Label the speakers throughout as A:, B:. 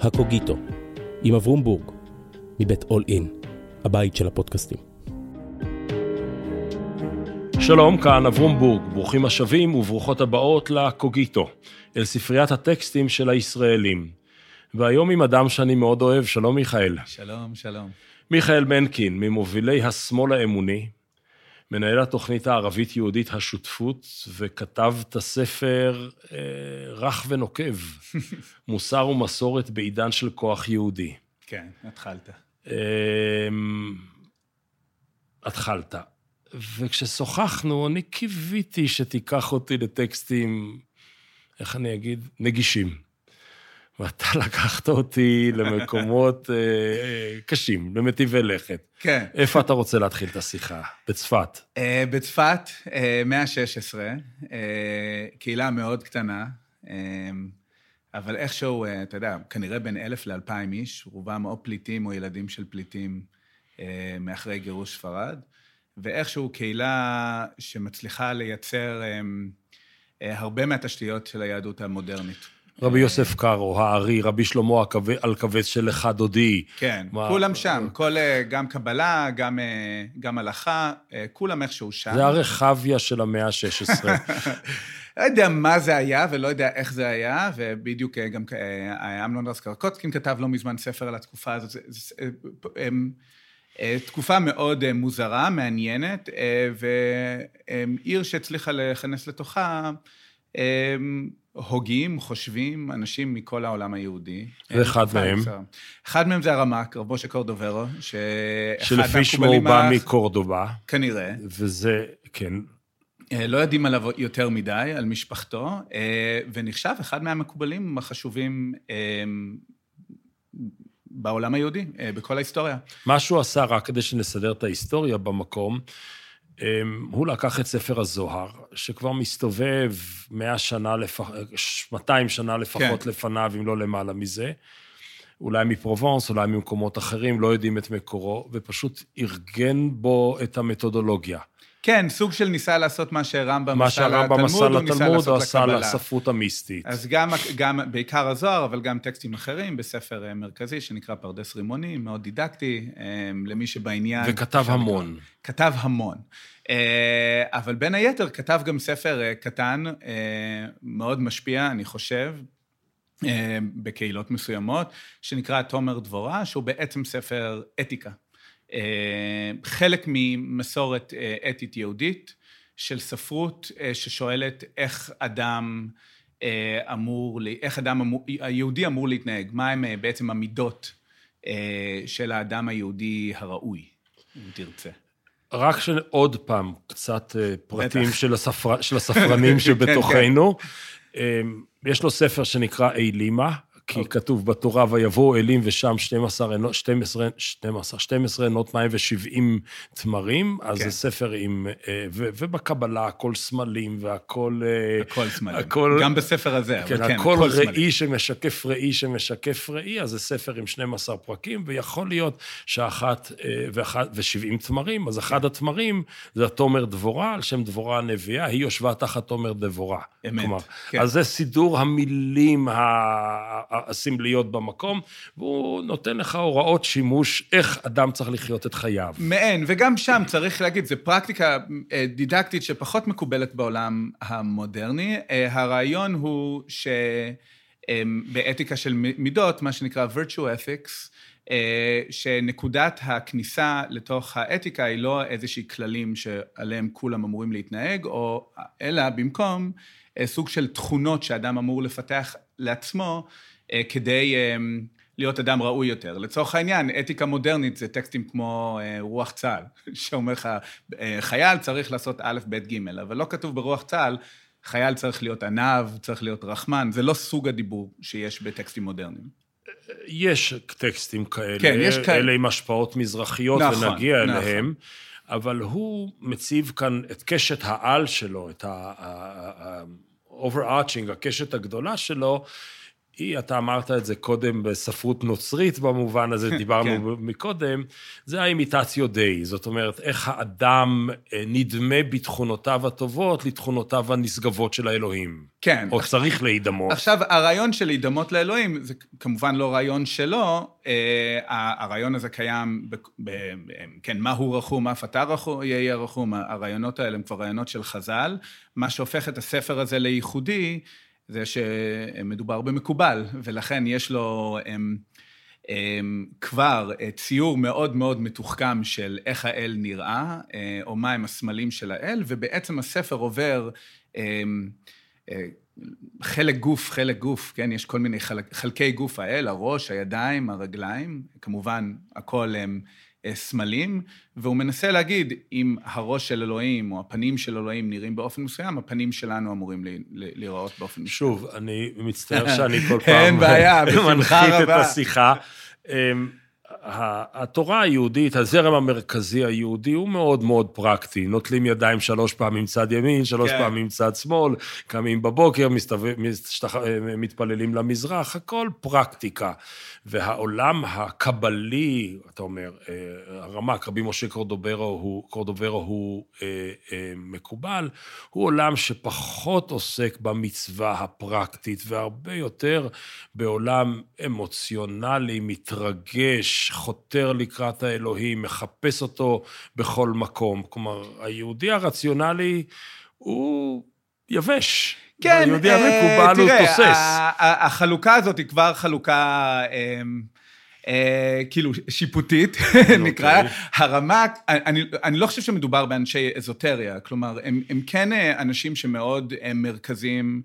A: הקוגיטו, עם אברום בורג, מבית אול אין, הבית של הפודקאסטים. שלום, כאן אברום בורג, ברוכים השבים וברוכות הבאות לקוגיטו, אל ספריית הטקסטים של הישראלים. והיום עם אדם שאני מאוד אוהב, שלום מיכאל.
B: שלום, שלום.
A: מיכאל מנקין, ממובילי השמאל האמוני, מנהל התוכנית הערבית-יהודית השותפות, וכתב את הספר אה, רך ונוקב, מוסר ומסורת בעידן של כוח יהודי.
B: כן, התחלת.
A: אה, התחלת. וכששוחחנו, אני קיוויתי שתיקח אותי לטקסטים, איך אני אגיד, נגישים. ואתה לקחת אותי למקומות אה, אה, קשים, למטיבי לכת.
B: כן.
A: איפה אתה רוצה להתחיל את השיחה? בצפת.
B: אה, בצפת, אה, מאה ה-16, אה, קהילה מאוד קטנה, אבל איכשהו, אתה יודע, כנראה בין אלף לאלפיים איש, רובם או פליטים או ילדים של פליטים מאחרי גירוש ספרד, ואיכשהו קהילה שמצליחה לייצר הרבה מהתשתיות של היהדות המודרנית.
A: רבי יוסף קארו, הארי, רבי שלמה אלקבץ של לך דודי.
B: כן, מה... כולם שם, כל, אה, גם קבלה, גם, אה, גם הלכה, אה, כולם איכשהו שם.
A: זה הרחביה של המאה ה-16.
B: לא יודע מה זה היה ולא יודע איך זה היה, ובדיוק גם אמנון רז קרקוצקין כתב לא מזמן ספר על התקופה הזאת. זה, זה, זה, תקופה מאוד מוזרה, מעניינת, ועיר שהצליחה לכנס לתוכה הוגים, חושבים, אנשים מכל העולם היהודי.
A: ואחד מהם?
B: אחד מהם זה הרמ"ק, רב משה קורדוברו,
A: שלפי שמו הוא בא מקורדובה.
B: כנראה.
A: וזה, כן.
B: אה, לא יודעים עליו יותר מדי, על משפחתו, אה, ונחשב אחד מהמקובלים החשובים אה, בעולם היהודי, בכל ההיסטוריה.
A: מה שהוא עשה, רק כדי שנסדר את ההיסטוריה במקום, הוא לקח את ספר הזוהר, שכבר מסתובב 100 שנה, לפח... 200 שנה לפחות כן. לפניו, אם לא למעלה מזה. אולי מפרובנס, אולי ממקומות אחרים, לא יודעים את מקורו, ופשוט ארגן בו את המתודולוגיה.
B: כן, סוג של ניסה לעשות מה שרמב"ם עשה לתלמוד,
A: הוא ניסה לעשות לקבלה. עשה לספרות המיסטית.
B: אז גם, גם, בעיקר הזוהר, אבל גם טקסטים אחרים, בספר אה, מרכזי שנקרא פרדס רימוני, מאוד דידקטי, אה, למי שבעניין...
A: וכתב המון.
B: כתב המון. אה, אבל בין היתר כתב גם ספר קטן, מאוד משפיע, אני חושב, בקהילות מסוימות, שנקרא תומר דבורה, שהוא בעצם ספר אתיקה. אה, חלק ממסורת אה, אתית יהודית של ספרות אה, ששואלת איך אדם אמור, איך אדם אמור, היהודי אמור להתנהג, מהם בעצם המידות של האדם היהודי הראוי, אם תרצה.
A: רק עוד פעם, קצת פרטים של, הספר, של הספרנים שבתוכנו. כן, כן. יש לו ספר שנקרא אילימה, כי אוקיי. כתוב בתורה, ויבואו אלים ושם 12 עינות, 12, 12, 12 עינות מים ו-70 תמרים, אז כן. זה ספר עם... אה, ו, ובקבלה הכל סמלים והכל...
B: אה, הכל סמלים. הכל, גם בספר הזה,
A: כן, אבל כן, הכל, הכל ראי סמלים. שמשקף ראי שמשקף ראי, אז זה ספר עם 12 פרקים, ויכול להיות שאחת, אה, ואחת, ו-70 תמרים, אז אחד כן. התמרים זה התומר דבורה, על שם דבורה הנביאה, היא יושבה תחת תומר דבורה.
B: אמת, כלומר,
A: כן. אז זה סידור המילים ה... הסמליות במקום, והוא נותן לך הוראות שימוש, איך אדם צריך לחיות את חייו.
B: מעין, וגם שם צריך להגיד, זו פרקטיקה אה, דידקטית שפחות מקובלת בעולם המודרני. אה, הרעיון הוא שבאתיקה של מידות, מה שנקרא virtue ethics, אה, שנקודת הכניסה לתוך האתיקה היא לא איזושהי כללים שעליהם כולם אמורים להתנהג, או, אלא במקום סוג של תכונות שאדם אמור לפתח לעצמו, אה, כדי אה, להיות אדם ראוי יותר. לצורך העניין, אתיקה מודרנית זה טקסטים כמו אה, רוח צה"ל, שאומר לך, חייל צריך לעשות א', ב', ג', אבל לא כתוב ברוח צה"ל, חייל צריך להיות עניו, צריך להיות רחמן, זה לא סוג הדיבור שיש בטקסטים מודרניים.
A: יש טקסטים כאלה, כן, יש כאלה. אלה עם השפעות מזרחיות, נכון, ונגיע נכון. אליהם, אבל הוא מציב כאן את קשת העל שלו, את ה-overarching, הקשת הגדולה שלו, אתה אמרת את זה קודם בספרות נוצרית במובן הזה, דיברנו כן. מקודם, זה האימיטציו דיי. זאת אומרת, איך האדם אה, נדמה בתכונותיו הטובות לתכונותיו הנשגבות של האלוהים.
B: כן.
A: או צריך להידמות.
B: עכשיו, הרעיון של להידמות לאלוהים, זה כמובן לא רעיון שלו, אה, הרעיון הזה קיים, ב, ב, כן, מה הוא רחום, מה אתה רחום, יהיה רחום, הרעיונות האלה הם כבר רעיונות של חז"ל. מה שהופך את הספר הזה לייחודי, זה שמדובר במקובל, ולכן יש לו הם, הם, כבר ציור מאוד מאוד מתוחכם של איך האל נראה, אה, או מהם הסמלים של האל, ובעצם הספר עובר הם, אה, חלק גוף, חלק גוף, כן? יש כל מיני חלק, חלקי גוף האל, הראש, הידיים, הרגליים, כמובן, הכל הם אה, סמלים, והוא מנסה להגיד, אם הראש של אלוהים או הפנים של אלוהים נראים באופן מסוים, הפנים שלנו אמורים להיראות באופן מסוים.
A: שוב, אני מצטער שאני כל פעם... אין
B: בעיה. מנחית
A: את השיחה. אמ, התורה היהודית, הזרם המרכזי היהודי הוא מאוד מאוד פרקטי. נוטלים ידיים שלוש פעמים צד ימין, שלוש כן. פעמים צד שמאל, קמים בבוקר, מסתובב, מסתח... מתפללים למזרח, הכל פרקטיקה. והעולם הקבלי, אתה אומר, אה, הרמ"ק, רבי משה קורדוברו הוא, קורדוברו הוא אה, אה, מקובל, הוא עולם שפחות עוסק במצווה הפרקטית, והרבה יותר בעולם אמוציונלי, מתרגש, חותר לקראת האלוהים, מחפש אותו בכל מקום. כלומר, היהודי הרציונלי הוא יבש.
B: כן, היהודי המקובל הוא תוסס. החלוקה הזאת היא כבר חלוקה... אה, כאילו שיפוטית, אוקיי. נקרא, הרמ"ק, אני, אני לא חושב שמדובר באנשי אזוטריה, כלומר, הם, הם כן אה, אנשים שמאוד אה, מרכזיים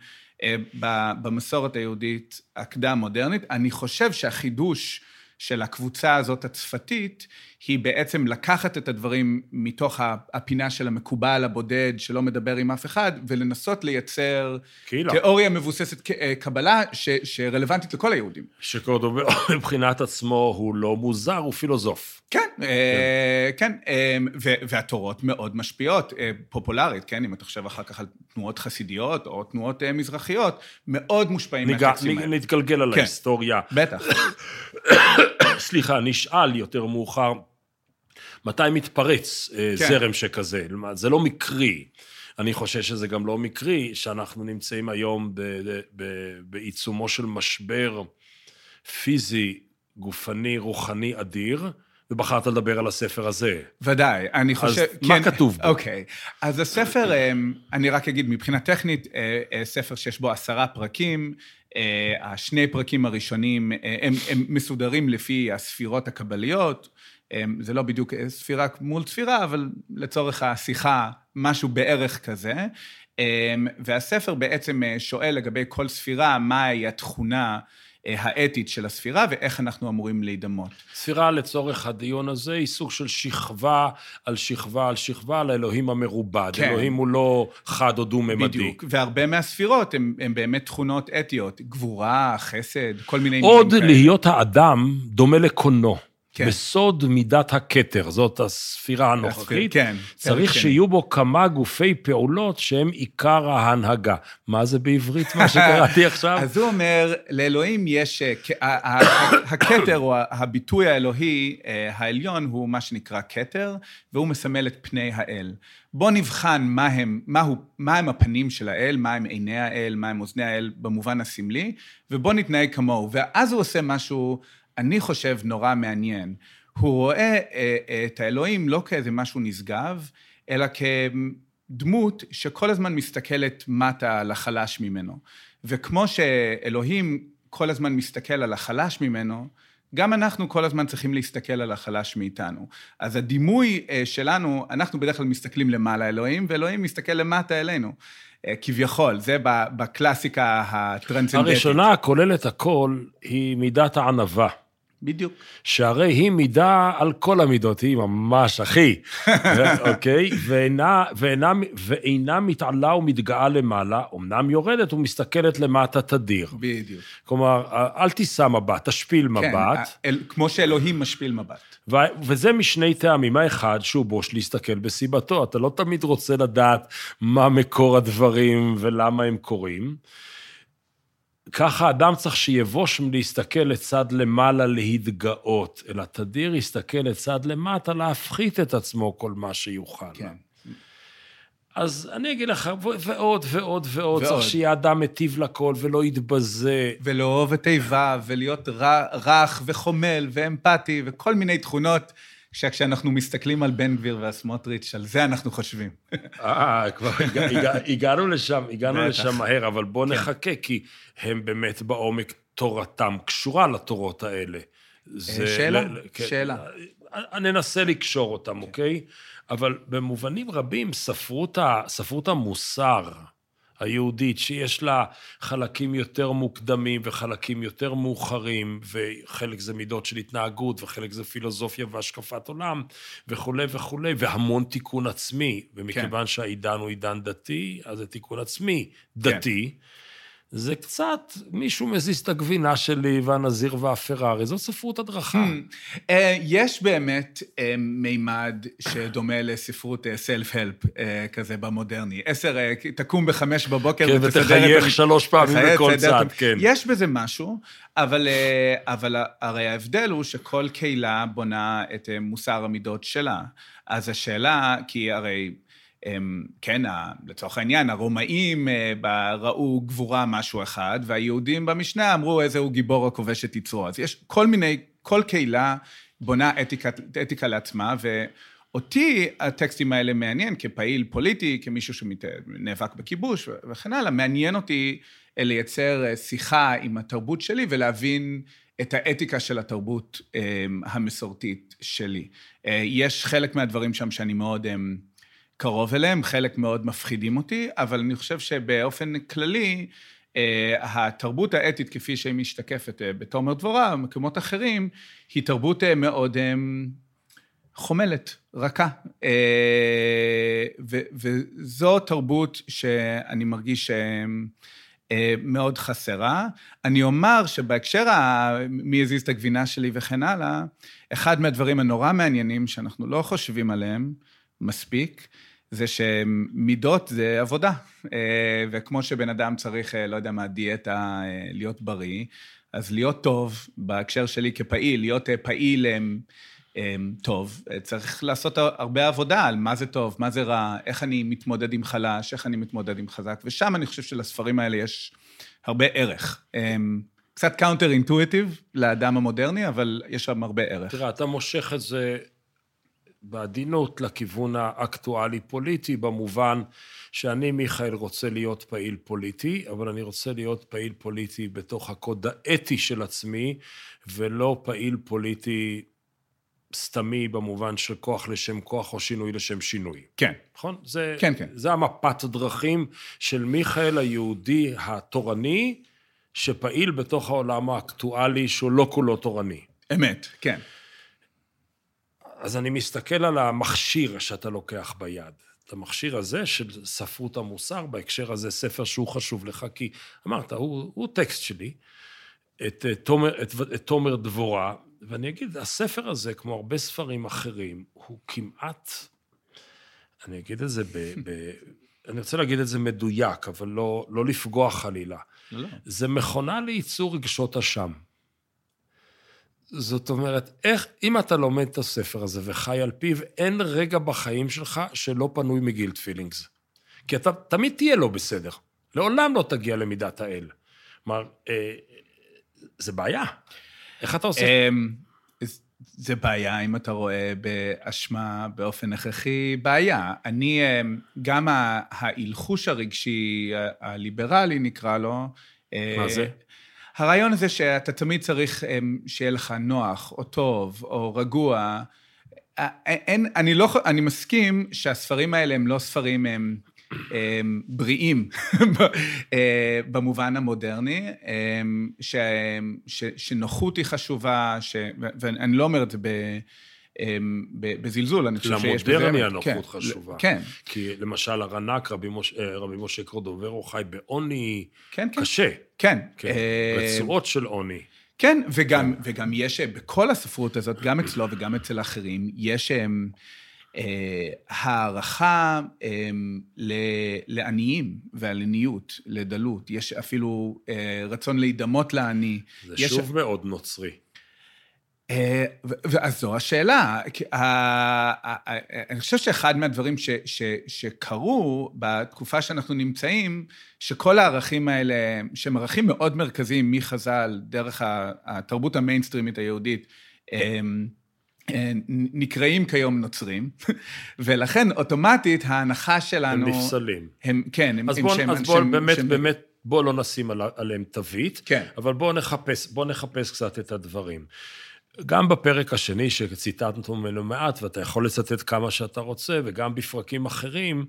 B: במסורת היהודית הקדם-מודרנית. אני חושב שהחידוש של הקבוצה הזאת הצפתית, היא בעצם לקחת את הדברים מתוך הפינה של המקובל הבודד, שלא מדבר עם אף אחד, ולנסות לייצר קהילה. תיאוריה מבוססת אה, קבלה ש, שרלוונטית לכל היהודים.
A: שקורדובר מבחינת עצמו הוא לא מוזר, הוא פילוסוף.
B: כן, כן, אה, כן אה, והתורות מאוד משפיעות, פופולרית, כן, אם אתה חושב אחר כך על תנועות חסידיות או תנועות מזרחיות, מאוד מושפעים מהטקסטים
A: האלה. נתגלגל על כן, ההיסטוריה.
B: בטח.
A: סליחה, נשאל יותר מאוחר. מתי מתפרץ אה, כן. זרם שכזה. זה לא מקרי. אני חושב שזה גם לא מקרי שאנחנו נמצאים היום בעיצומו של משבר פיזי, גופני, רוחני אדיר, ובחרת לדבר על הספר הזה.
B: ודאי, אני חושב... אז
A: כן, מה כתוב בו?
B: אוקיי, אז הספר, אה, אני רק אגיד, מבחינה טכנית, אה, ספר שיש בו עשרה פרקים, השני פרקים הראשונים, הם, הם מסודרים לפי הספירות הקבליות, זה לא בדיוק ספירה מול ספירה, אבל לצורך השיחה, משהו בערך כזה. אמ, והספר בעצם אה, שואל לגבי כל ספירה, מהי התכונה אה, האתית של הספירה ואיך אנחנו אמורים להידמות.
A: ספירה לצורך הדיון הזה היא סוג של שכבה על שכבה על שכבה על האלוהים המרובד. כן. אלוהים הוא לא חד או דו-ממדי. בדיוק,
B: והרבה מהספירות הן באמת תכונות אתיות, גבורה, חסד, כל מיני...
A: עוד להיות האדם דומה לקונו. כן. בסוד מידת הכתר, זאת הספירה הנוכחית, כן, צריך כן. שיהיו בו כמה גופי פעולות שהם עיקר ההנהגה. מה זה בעברית, מה שקראתי עכשיו?
B: אז הוא אומר, לאלוהים יש... אה, הכתר, או הביטוי האלוהי אה, העליון, הוא מה שנקרא כתר, והוא מסמל את פני האל. בואו נבחן מה הם, מהו, מה הם הפנים של האל, מה הם עיני האל, מה הם אוזני האל במובן הסמלי, ובואו נתנהג כמוהו. ואז הוא עושה משהו... אני חושב, נורא מעניין. הוא רואה אה, אה, את האלוהים לא כאיזה משהו נשגב, אלא כדמות שכל הזמן מסתכלת מטה על החלש ממנו. וכמו שאלוהים כל הזמן מסתכל על החלש ממנו, גם אנחנו כל הזמן צריכים להסתכל על החלש מאיתנו. אז הדימוי אה, שלנו, אנחנו בדרך כלל מסתכלים למעלה אלוהים, ואלוהים מסתכל למטה אלינו. כביכול, זה בקלאסיקה הטרנסצנדנטית.
A: הראשונה, הכוללת הכל, היא מידת הענווה.
B: בדיוק.
A: שהרי היא מידה על כל המידות, היא ממש אחי, אוקיי? ואינה, ואינה, ואינה מתעלה ומתגאה למעלה, אמנם יורדת ומסתכלת למטה תדיר.
B: בדיוק.
A: כלומר, אל תישא מבט, תשפיל כן, מבט.
B: אל, כמו שאלוהים משפיל מבט.
A: ו, וזה משני טעמים. האחד, שהוא בוש להסתכל בסיבתו. אתה לא תמיד רוצה לדעת מה מקור הדברים ולמה הם קורים. ככה אדם צריך שיבוש מלהסתכל לצד למעלה להתגאות, אלא תדיר יסתכל לצד למטה להפחית את עצמו כל מה שיוכל.
B: כן.
A: אז אני אגיד לך, ועוד ועוד ועוד, צריך
B: ועוד.
A: שיהיה אדם מטיב לכל ולא יתבזה.
B: ולאהוב את איבה, ולהיות רך וחומל ואמפתי, וכל מיני תכונות, שכשאנחנו מסתכלים על בן גביר והסמוטריץ', על זה אנחנו חושבים.
A: אה, כבר הגע- הגע- הגענו לשם, הגענו. לשם מהר, אבל בואו
B: כן.
A: נחכה, כי הם באמת בעומק תורתם קשורה לתורות האלה. זה-
B: שאלה,
A: ל- כן.
B: שאלה.
A: אה, ננסה לקשור אותם, אוקיי? אבל במובנים רבים, ספרות, ה, ספרות המוסר היהודית, שיש לה חלקים יותר מוקדמים וחלקים יותר מאוחרים, וחלק זה מידות של התנהגות, וחלק זה פילוסופיה והשקפת עולם, וכולי וכולי, והמון תיקון עצמי. ומכיוון כן. שהעידן הוא עידן דתי, אז זה תיקון עצמי דתי. כן. זה קצת, מישהו מזיז את הגבינה שלי והנזיר והפרארי, זאת ספרות הדרכה.
B: אה, יש באמת אה, מימד שדומה לספרות סלף-הלפ כזה במודרני. עשר, אה, תקום בחמש בבוקר
A: כן,
B: ותסדר את
A: ותחייך
B: המ-
A: שלוש פעמים בכל צד, כן.
B: יש בזה משהו, אבל, אה, אבל הרי ההבדל הוא שכל קהילה בונה את אה, מוסר המידות שלה. אז השאלה, כי הרי... הם, כן, ה- לצורך העניין, הרומאים אה, ב- ראו גבורה משהו אחד, והיהודים במשנה אמרו איזה הוא גיבור הכובש את יצרו. אז יש כל מיני, כל קהילה בונה אתיקה, אתיקה לעצמה, ואותי הטקסטים האלה מעניין כפעיל פוליטי, כמישהו שנאבק בכיבוש וכן הלאה, מעניין אותי אה, לייצר אה, שיחה עם התרבות שלי ולהבין את האתיקה של התרבות המסורתית שלי. יש חלק מהדברים שם שאני מאוד... קרוב אליהם, חלק מאוד מפחידים אותי, אבל אני חושב שבאופן כללי, אה, התרבות האתית כפי שהיא משתקפת אה, בתומר דבורה, במקומות אחרים, היא תרבות אה, מאוד חומלת, רכה. ו- וזו תרבות שאני מרגיש מאוד חסרה. אני אומר שבהקשר ה... מי הזיז את הגבינה שלי וכן הלאה, אחד מהדברים הנורא מעניינים שאנחנו לא חושבים עליהם מספיק, זה שמידות זה עבודה. אה, וכמו שבן אדם צריך, אה, לא יודע מה, דיאטה, אה, להיות בריא, אז להיות טוב, בהקשר שלי כפעיל, להיות פעיל אה, אה, טוב, צריך לעשות הרבה עבודה על מה זה טוב, מה זה רע, איך אני מתמודד עם חלש, איך אני מתמודד עם חזק, ושם אני חושב שלספרים האלה יש הרבה ערך. אה, קצת counter intuitive לאדם המודרני, אבל יש שם הרבה ערך.
A: תראה, אתה מושך את זה בעדינות לכיוון האקטואלי-פוליטי, במובן שאני, מיכאל, רוצה להיות פעיל פוליטי, אבל אני רוצה להיות פעיל פוליטי בתוך הקוד האתי של עצמי, ולא פעיל פוליטי סתמי במובן של כוח לשם כוח או שינוי לשם שינוי.
B: כן.
A: נכון? זה,
B: כן, כן.
A: זה המפת הדרכים של מיכאל היהודי התורני, שפעיל בתוך העולם האקטואלי שהוא לא כולו תורני.
B: אמת, כן.
A: אז אני מסתכל על המכשיר שאתה לוקח ביד. את המכשיר הזה של ספרות המוסר, בהקשר הזה ספר שהוא חשוב לך, כי אמרת, הוא, הוא טקסט שלי, את, את, תומר, את, את תומר דבורה, ואני אגיד, הספר הזה, כמו הרבה ספרים אחרים, הוא כמעט, אני אגיד את זה ב... ב אני רוצה להגיד את זה מדויק, אבל לא, לא לפגוע חלילה.
B: לא.
A: זה מכונה לייצור רגשות אשם. זאת אומרת, איך, אם אתה לומד את הספר הזה וחי על פיו, אין רגע בחיים שלך שלא פנוי מגילד פילינגס. כי אתה תמיד תהיה לא בסדר. לעולם לא תגיע למידת האל. כלומר, אה, זה בעיה. איך אתה עושה?
B: אמ, זה בעיה, אם אתה רואה באשמה באופן הכרחי, בעיה. אני, אמ, גם ההלחוש הרגשי הליברלי, נקרא לו, אה,
A: מה זה?
B: הרעיון הזה שאתה תמיד צריך אמ, שיהיה לך נוח, או טוב, או רגוע. אה, אין, אני לא, אני מסכים שהספרים האלה הם לא ספרים הם, הם בריאים אה, במובן המודרני, ש, ש, שנוחות היא חשובה, ש, ואני לא אומר את זה ב, בזלזול, אני חושב שיש בזה...
A: למודרני. הנוחות
B: כן,
A: חשובה.
B: כן,
A: כי למשל הרנ"ק, רבי משה, אה, רבי משה קורדוברו, חי בעוני
B: כן, כן.
A: קשה.
B: כן.
A: כן,
B: אה,
A: רצועות של עוני.
B: כן, וגם, וגם יש, אה, בכל הספרות הזאת, גם אצלו וגם אצל אחרים, יש, אמ, הערכה לעניים ועליניות, לדלות. יש אפילו רצון להידמות לעני.
A: זה
B: יש...
A: שוב מאוד נוצרי.
B: אז זו השאלה. אני חושב שאחד מהדברים ש, ש, שקרו בתקופה שאנחנו נמצאים, שכל הערכים האלה, שהם ערכים מאוד מרכזיים מחז"ל, דרך התרבות המיינסטרימית היהודית, נקראים כיום נוצרים, ולכן אוטומטית ההנחה שלנו...
A: הם נפסלים.
B: הם, כן, הם...
A: אז בואו, בוא, באמת,
B: שהם...
A: באמת, בואו לא נשים עליהם תווית,
B: כן.
A: אבל בואו נחפש, בואו נחפש קצת את הדברים. גם בפרק השני, שציטטנו ממנו מעט, ואתה יכול לצטט כמה שאתה רוצה, וגם בפרקים אחרים,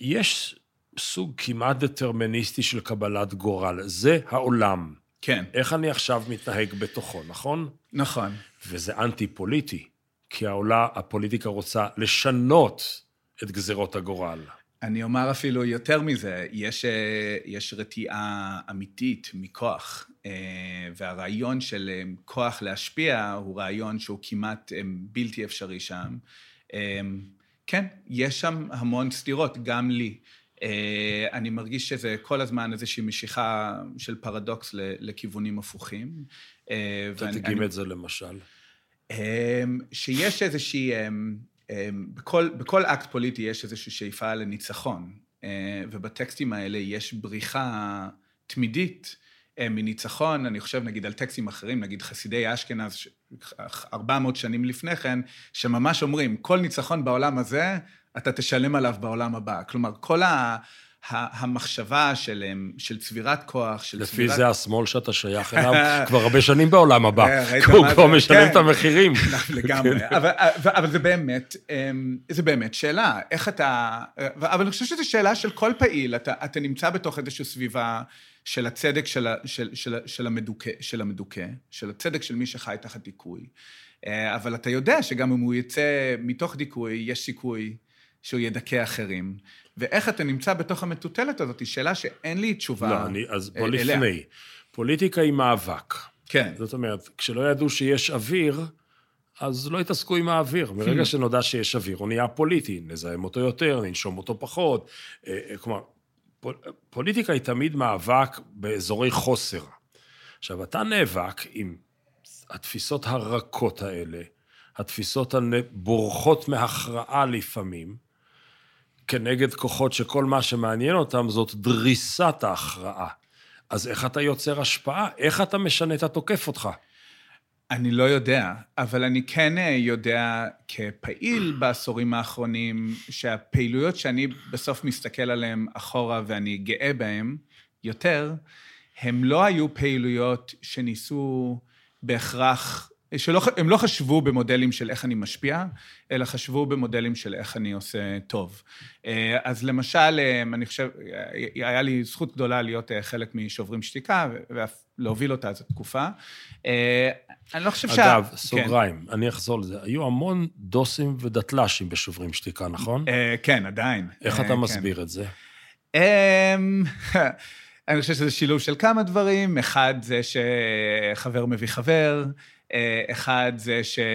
A: יש סוג כמעט דטרמיניסטי של קבלת גורל. זה העולם.
B: כן.
A: איך אני עכשיו מתנהג בתוכו, נכון?
B: נכון.
A: וזה אנטי-פוליטי, כי העולה, הפוליטיקה רוצה לשנות את גזירות הגורל.
B: אני אומר אפילו יותר מזה, יש, יש רתיעה אמיתית מכוח, והרעיון של כוח להשפיע הוא רעיון שהוא כמעט בלתי אפשרי שם. כן, יש שם המון סתירות, גם לי. אני מרגיש שזה כל הזמן איזושהי משיכה של פרדוקס לכיוונים הפוכים.
A: תדגים את זה למשל.
B: שיש איזושהי... בכל, בכל אקט פוליטי יש איזושהי שאיפה לניצחון, ובטקסטים האלה יש בריחה תמידית מניצחון, אני חושב נגיד על טקסטים אחרים, נגיד חסידי אשכנז, 400 שנים לפני כן, שממש אומרים, כל ניצחון בעולם הזה, אתה תשלם עליו בעולם הבא. כלומר, כל ה... המחשבה של, של צבירת כוח, של
A: לפי
B: צבירת...
A: לפי זה השמאל שאתה שייך אליו כבר הרבה שנים בעולם הבא. הוא כבר משלם את
B: כן.
A: המחירים.
B: לגמרי. אבל, אבל זה באמת, זה באמת שאלה. איך אתה... אבל אני חושב שזו שאלה של כל פעיל. אתה, אתה נמצא בתוך איזושהי סביבה של הצדק של, של, של, של, המדוכא, של המדוכא, של הצדק של מי שחי תחת דיכוי. אבל אתה יודע שגם אם הוא יצא מתוך דיכוי, יש סיכוי שהוא ידכא אחרים. ואיך אתה נמצא בתוך המטוטלת הזאת, היא שאלה שאין לי תשובה
A: לא, אני, אז בוא
B: אליה.
A: לפני. פוליטיקה היא מאבק.
B: כן.
A: זאת אומרת, כשלא ידעו שיש אוויר, אז לא התעסקו עם האוויר. ברגע שנודע שיש אוויר, הוא נהיה פוליטי, נזהם אותו יותר, ננשום אותו פחות. כלומר, פוליטיקה היא תמיד מאבק באזורי חוסר. עכשיו, אתה נאבק עם התפיסות הרכות האלה, התפיסות הבורחות מהכרעה לפעמים, כנגד כוחות שכל מה שמעניין אותם זאת דריסת ההכרעה. אז איך אתה יוצר השפעה? איך אתה משנה את התוקף אותך?
B: אני לא יודע, אבל אני כן יודע כפעיל בעשורים האחרונים, שהפעילויות שאני בסוף מסתכל עליהן אחורה ואני גאה בהן יותר, הן לא היו פעילויות שניסו בהכרח שלא, הם לא חשבו במודלים של איך אני משפיע, אלא חשבו במודלים של איך אני עושה טוב. אז למשל, אני חושב, היה לי זכות גדולה להיות חלק משוברים שתיקה, ואף להוביל אותה איזו תקופה. אני לא חושב שה...
A: אגב, סוגריים, כן. אני אחזור לזה. היו המון דוסים ודתל"שים בשוברים שתיקה, נכון?
B: כן, עדיין.
A: איך אתה מסביר כן. את זה?
B: אני חושב שזה שילוב של כמה דברים. אחד זה שחבר מביא חבר. אחד זה שיש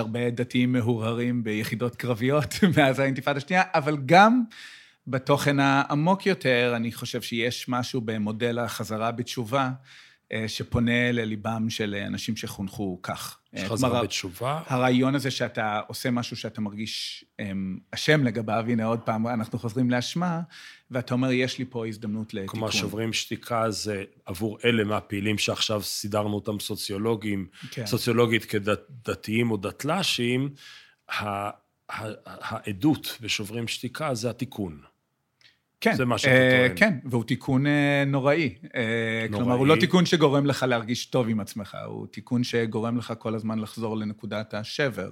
B: הרבה דתיים מהורהרים ביחידות קרביות מאז האינתיפאדה השנייה, אבל גם בתוכן העמוק יותר, אני חושב שיש משהו במודל החזרה בתשובה, שפונה לליבם של אנשים שחונכו כך.
A: חזרה כלומר, בתשובה?
B: הרעיון הזה שאתה עושה משהו שאתה מרגיש אשם לגביו, הנה עוד פעם, אנחנו חוזרים לאשמה, ואתה אומר, יש לי פה הזדמנות לתיקון.
A: כלומר, שוברים שתיקה זה עבור אלה מהפעילים שעכשיו סידרנו אותם סוציולוגים, כן. סוציולוגית כדתיים או דתל"שים, העדות בשוברים שתיקה זה התיקון.
B: כן,
A: זה מה שאתה טוען.
B: כן, והוא תיקון נוראי. נוראי. כלומר, הוא לא תיקון שגורם לך להרגיש טוב עם עצמך, הוא תיקון שגורם לך כל הזמן לחזור לנקודת השבר.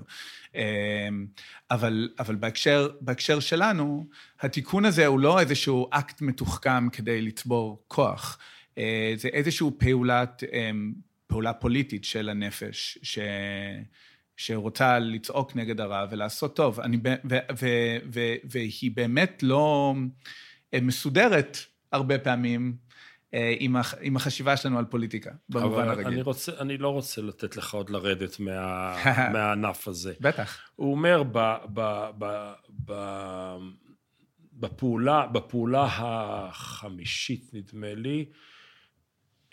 B: אבל, אבל בהקשר, בהקשר שלנו, התיקון הזה הוא לא איזשהו אקט מתוחכם כדי לצבור כוח, זה איזושהי פעולת, פעולה פוליטית של הנפש, ש... שרוצה לצעוק נגד הרע ולעשות טוב. אני, ו, ו, ו, ו, והיא באמת לא... מסודרת הרבה פעמים, אה, עם, הח, עם החשיבה שלנו על פוליטיקה, במובן הרגיל.
A: אני, רוצה, אני לא רוצה לתת לך עוד לרדת מה, מהענף הזה.
B: בטח.
A: הוא אומר, ב, ב, ב, ב, בפעולה, בפעולה החמישית, נדמה לי,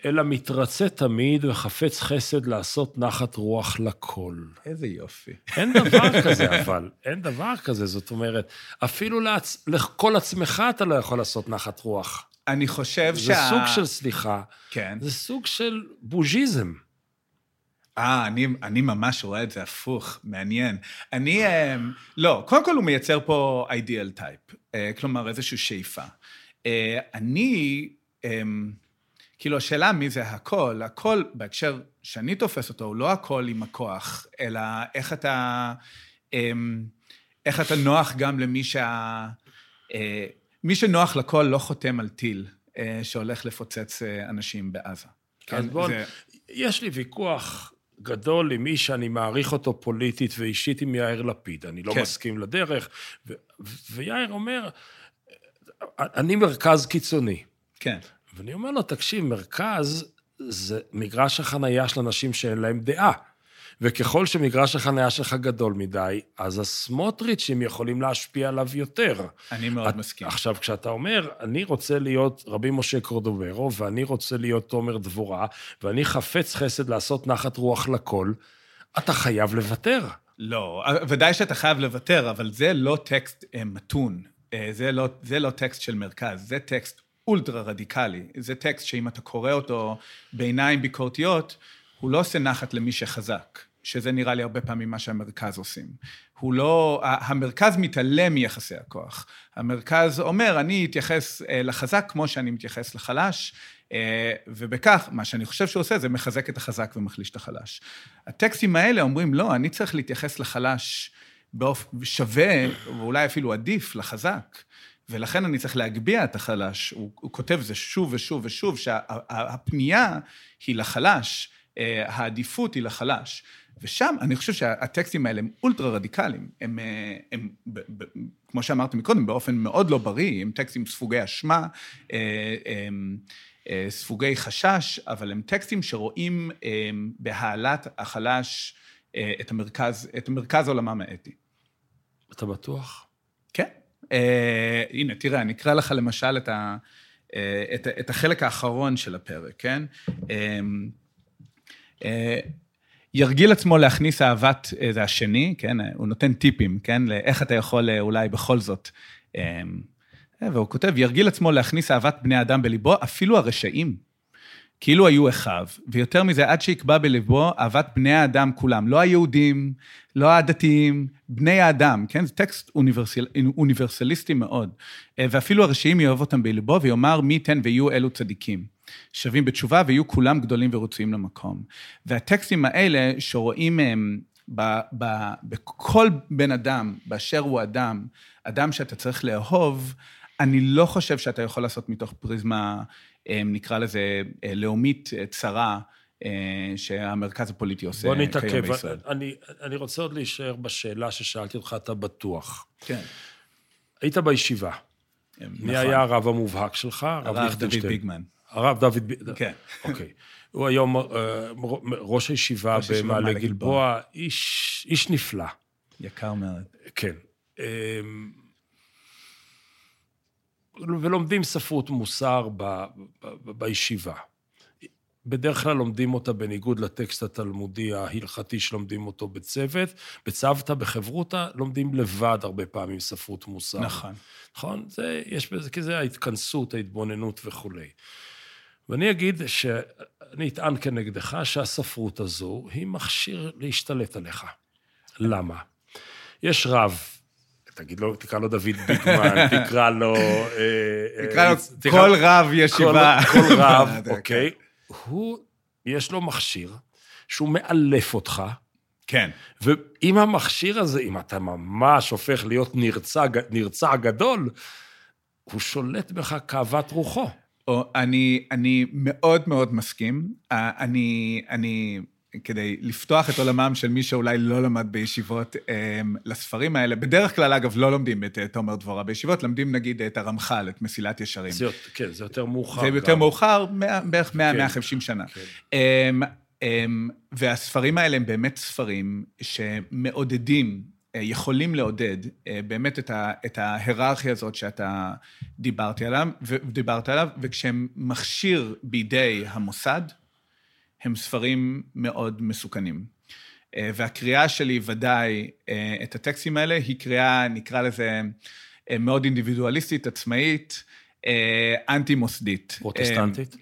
A: אלא מתרצה תמיד וחפץ חסד לעשות נחת רוח לכל.
B: איזה יופי.
A: אין דבר כזה, אבל. אין דבר כזה. זאת אומרת, אפילו לעצ... לכל עצמך אתה לא יכול לעשות נחת רוח.
B: אני חושב
A: זה
B: שה...
A: סוג של, סליחה,
B: כן.
A: זה סוג של בוז'יזם.
B: אה, אני, אני ממש רואה את זה הפוך, מעניין. אני, אה, לא, קודם כל הוא מייצר פה אידיאל טייפ, כלומר איזושהי שאיפה. אה, אני, אה, כאילו, השאלה מי זה הכל, הכל, בהקשר שאני תופס אותו, הוא לא הכל עם הכוח, אלא איך אתה, אה, איך אתה נוח גם למי שה... אה, מי שנוח לכל לא חותם על טיל אה, שהולך לפוצץ אה, אנשים בעזה.
A: אז בואו,
B: זה-
A: יש לי ויכוח גדול עם מי שאני מעריך אותו פוליטית ואישית עם יאיר לפיד. אני לא
B: כן.
A: מסכים לדרך. ו- ויאיר אומר, אני מרכז קיצוני.
B: כן.
A: ואני אומר לו, תקשיב, מרכז זה מגרש החנייה של אנשים שאין להם דעה. וככל שמגרש החנייה שלך גדול מדי, אז הסמוטריצ'ים יכולים להשפיע עליו יותר.
B: אני מאוד
A: את-
B: מסכים.
A: עכשיו, כשאתה אומר, אני רוצה להיות רבי משה קורדוברו, ואני רוצה להיות תומר דבורה, ואני חפץ חסד לעשות נחת רוח לכל, אתה חייב לוותר.
B: לא, ודאי שאתה חייב לוותר, אבל זה לא טקסט אה, מתון. אה, זה לא, זה לא טקסט של מרכז, זה טקסט אולטרה רדיקלי. זה טקסט שאם אתה קורא אותו בעיניים ביקורתיות, הוא לא עושה נחת למי שחזק, שזה נראה לי הרבה פעמים מה שהמרכז עושים. הוא לא, המרכז מתעלם מיחסי הכוח. המרכז אומר, אני אתייחס אה, לחזק כמו שאני מתייחס לחלש, אה, ובכך, מה שאני חושב שהוא עושה, זה מחזק את החזק ומחליש את החלש. הטקסטים האלה אומרים, לא, אני צריך להתייחס לחלש באופן שווה, ואולי אפילו עדיף, לחזק. ולכן אני צריך להגביה את החלש. הוא, הוא כותב זה שוב ושוב ושוב, שהפנייה היא לחלש, אה, העדיפות היא לחלש. ושם אני חושב שהטקסטים האלה הם אולטרה רדיקליים. הם, אה, הם ב, ב, כמו שאמרתי מקודם, באופן מאוד לא בריא, הם טקסטים ספוגי אשמה, אה, הם, ספוגי חשש, אבל הם טקסטים שרואים אה, בהעלאת החלש את המרכז, את מרכז עולמם האתי.
A: אתה בטוח?
B: כן. אה, הנה, תראה, אני אקרא לך למשל את, ה, אה, את, את החלק האחרון של הפרק, כן? אה, אה, ירגיל עצמו להכניס אהבת, אה, זה השני, כן? אה, הוא נותן טיפים, כן? לאיך אתה יכול אה, אולי בכל זאת. אה, והוא כותב, ירגיל עצמו להכניס אהבת בני אדם בליבו, אפילו הרשעים. כאילו היו אחיו, ויותר מזה, עד שיקבע בליבו אהבת בני האדם כולם, לא היהודים, לא הדתיים, בני האדם, כן? זה טקסט אוניברסל, אוניברסליסטי מאוד. אה, ואפילו הרשעים יאהב אותם בליבו, ויאמר מי ייתן ויהיו אלו צדיקים. שווים בתשובה, ויהיו כולם גדולים ורצויים למקום. והטקסטים האלה, שרואים מהם ב, ב, בכל בן אדם, באשר הוא אדם, אדם שאתה צריך לאהוב, אני לא חושב שאתה יכול לעשות מתוך פריזמה, אה, נקרא לזה, אה, לאומית אה, צרה, אה, שהמרכז הפוליטי עושה
A: בוא
B: כיום
A: נתעכב.
B: בישראל.
A: אני, אני רוצה עוד להישאר בשאלה ששאלתי אותך, אתה בטוח.
B: כן.
A: היית בישיבה. מי
B: נכון.
A: היה הרב המובהק שלך? הרב
B: הרב דוד. ביגמן.
A: הרב דוד ביגמן.
B: כן.
A: אוקיי. הוא היום אה, ראש הישיבה במעלה
B: במעלה
A: גלבוע, איש, איש נפלא.
B: יקר מאוד.
A: כן. ולומדים ספרות מוסר ב, ב, ב, בישיבה. בדרך כלל לומדים אותה בניגוד לטקסט התלמודי ההלכתי שלומדים אותו בצוות. בצוותא, בחברותא, לומדים לבד הרבה פעמים ספרות מוסר.
B: נכון.
A: נכון? זה, יש בזה, כי זה ההתכנסות, ההתבוננות וכולי. ואני אגיד שאני אטען כנגדך שהספרות הזו היא מכשיר להשתלט עליך. למה? יש רב, תגיד לו, תקרא לו דוד ביגמן, תקרא לו... אה,
B: תקרא לו
A: תקרא-
B: כל רב ישיבה.
A: כל, רב, אוקיי? הוא, יש לו מכשיר שהוא מאלף אותך,
B: כן.
A: ועם המכשיר הזה, אם אתה ממש הופך להיות נרצע, נרצע גדול, הוא שולט בך כאוות רוחו.
B: או, אני, אני מאוד מאוד מסכים. אה, אני, אני כדי לפתוח את עולמם של מי שאולי לא למד בישיבות לספרים האלה. בדרך כלל, אגב, לא לומדים את תומר דבורה בישיבות, לומדים נגיד את הרמח"ל, את מסילת ישרים.
A: זה, כן, זה יותר מאוחר.
B: זה יותר מאוחר, בערך 100-150 כן, שנה. כן. והספרים האלה הם באמת ספרים שמעודדים אה, יכולים לעודד אה, באמת את, ה, את ההיררכיה הזאת שאתה דיברת עליו, דיברת עליו, וכשהם מכשיר בידי המוסד, הם ספרים מאוד מסוכנים. אה, והקריאה שלי ודאי את הטקסטים האלה היא קריאה, נקרא לזה, מאוד אינדיבידואליסטית, עצמאית, אנטי-מוסדית.
A: פרוטסטנטית?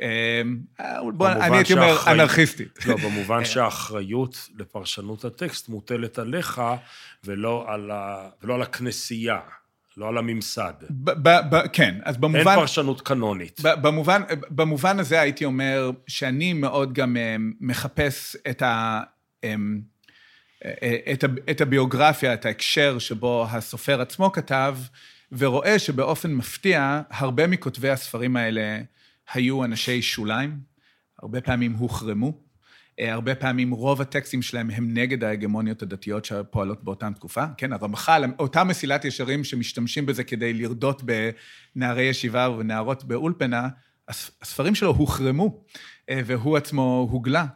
B: בוא, אני הייתי אומר אנרכיסטית.
A: לא, במובן שהאחריות לפרשנות הטקסט מוטלת עליך, ולא על, ה... ולא על הכנסייה, לא על הממסד.
B: ב- ב- ב- כן, אז במובן...
A: אין פרשנות קנונית.
B: במובן, במובן הזה הייתי אומר שאני מאוד גם אה, מחפש את ה... אה, אה, את, ה, את הביוגרפיה, את ההקשר שבו הסופר עצמו כתב, ורואה שבאופן מפתיע, הרבה מכותבי הספרים האלה היו אנשי שוליים, הרבה פעמים הוחרמו, הרבה פעמים רוב הטקסטים שלהם הם נגד ההגמוניות הדתיות שפועלות באותה תקופה. כן, הרמח"ל, אותה מסילת ישרים שמשתמשים בזה כדי לרדות בנערי ישיבה ובנערות באולפנה, הספרים שלו הוחרמו, אה, והוא עצמו הוגלה.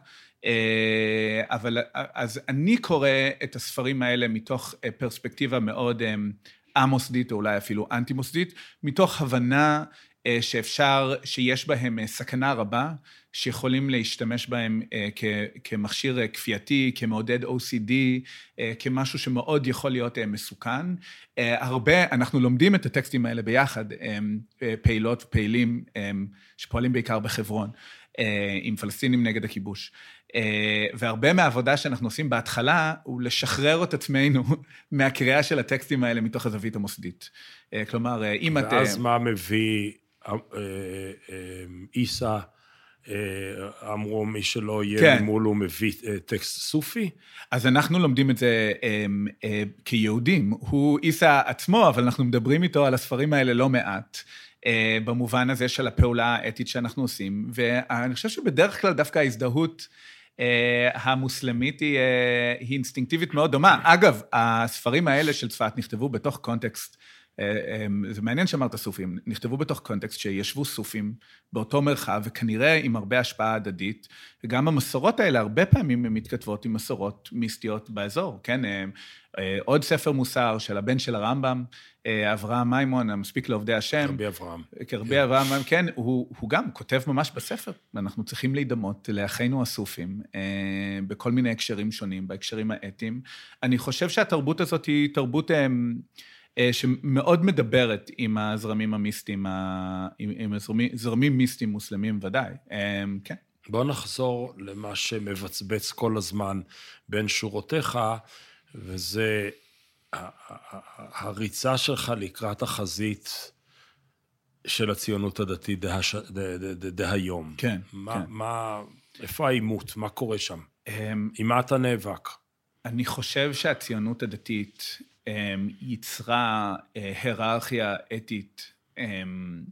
B: אה, אבל אז אני קורא את הספרים האלה מתוך פרספקטיבה מאוד א-מוסדית, או אולי אפילו אנטי-מוסדית, מתוך הבנה שאפשר, שיש בהם סכנה רבה, שיכולים להשתמש בהם אה, כמכשיר אה, כפייתי, כמעודד OCD, אה, כמשהו שמאוד יכול להיות מסוכן. הרבה, אנחנו לומדים את הטקסטים האלה ביחד, פעילות ופעילים שפועלים בעיקר בחברון, עם פלסטינים נגד הכיבוש. והרבה מהעבודה שאנחנו עושים בהתחלה, הוא לשחרר את עצמנו מהקריאה של הטקסטים האלה מתוך הזווית המוסדית. כלומר, אם
A: את... ואז מה מביא עיסא? אה, אמרו, מי שלא יהיה כן. ממול הוא מביא אה, טקסט סופי?
B: אז אנחנו לומדים את זה הם, אה, כיהודים. הוא עיסא עצמו, אבל אנחנו מדברים איתו על הספרים האלה לא מעט. במובן הזה של הפעולה האתית שאנחנו עושים, ואני חושב שבדרך כלל דווקא ההזדהות המוסלמית היא, היא אינסטינקטיבית מאוד דומה. אגב, הספרים האלה של צפת נכתבו בתוך קונטקסט אה, זה מעניין שאמרת סופים, נכתבו בתוך קונטקסט שישבו סופים באותו מרחב, וכנראה עם הרבה השפעה הדדית, וגם המסורות האלה, הרבה פעמים הן מתכתבות עם מסורות מיסטיות באזור, כן? אה, אה, עוד ספר מוסר של הבן של הרמב"ם, אברהם מימון, המספיק לעובדי השם.
A: כרבי אברהם.
B: כרבי כן. אברהם, כן, הוא, הוא גם כותב ממש בספר, ואנחנו צריכים להידמות לאחינו הסופים בכל מיני הקשרים שונים, בהקשרים האתיים. אני חושב שהתרבות הזאת היא תרבות... אה, שמאוד מדברת עם הזרמים המיסטיים, עם, עם הזרמים, זרמים מיסטיים מוסלמים ודאי, אה, כן.
A: בוא נחזור למה שמבצבץ כל הזמן בין שורותיך, וזה הריצה שלך לקראת החזית של הציונות הדתית דהיום.
B: כן,
A: מה,
B: כן.
A: מה, איפה העימות? מה קורה שם? אמ, עם מה אתה נאבק?
B: אני חושב שהציונות הדתית אמ, יצרה אה, היררכיה אתית אמ,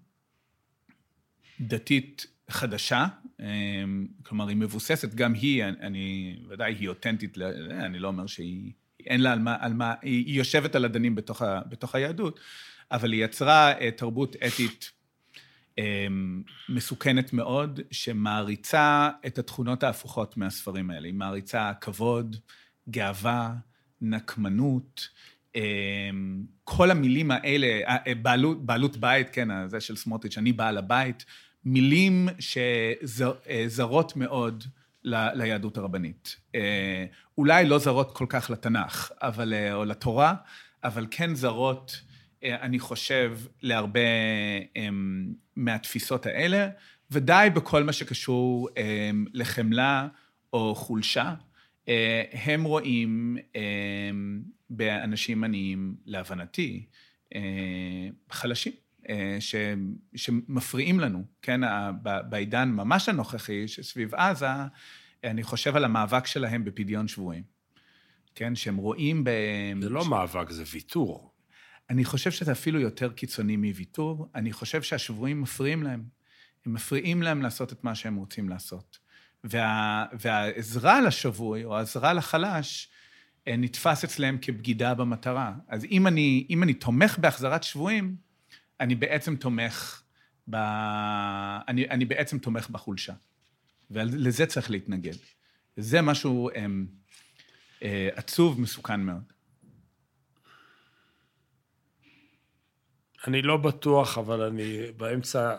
B: דתית חדשה, אמ, כלומר היא מבוססת, גם היא, אני, ודאי היא אותנטית, אני לא אומר שהיא, אין לה על מה, על מה היא יושבת על אדנים בתוך, ה, בתוך היהדות, אבל היא יצרה אה, תרבות אתית מסוכנת מאוד, שמעריצה את התכונות ההפוכות מהספרים האלה. היא מעריצה כבוד, גאווה, נקמנות, כל המילים האלה, אה, אה, בעלות, בעלות בית, כן, זה של סמוטריץ', אני בעל הבית, מילים שזרות אה, מאוד ל, ליהדות הרבנית. אולי לא זרות כל כך לתנ"ך, אבל, או לתורה, אבל כן זרות, אני חושב, להרבה אמ, מהתפיסות האלה, ודי בכל מה שקשור אמ, לחמלה או חולשה. הם רואים באנשים עניים, להבנתי, אה, חלשים, אה, ש, שמפריעים לנו, כן, בעידן ממש הנוכחי, שסביב עזה, אני חושב על המאבק שלהם בפדיון שבויים, כן, שהם רואים ב...
A: זה לא ש... מאבק, זה ויתור.
B: אני חושב שזה אפילו יותר קיצוני מוויתור, אני חושב שהשבויים מפריעים להם. הם מפריעים להם לעשות את מה שהם רוצים לעשות. וה, והעזרה לשבוי, או העזרה לחלש, אה, נתפס אצלם כבגידה במטרה. אז אם אני, אם אני תומך בהחזרת שבויים, אני בעצם תומך ב... אני, אני בעצם תומך בחולשה. ולזה צריך להתנגד. זה משהו הם, אה, עצוב, מסוכן מאוד.
A: אני לא בטוח, אבל אני באמצע,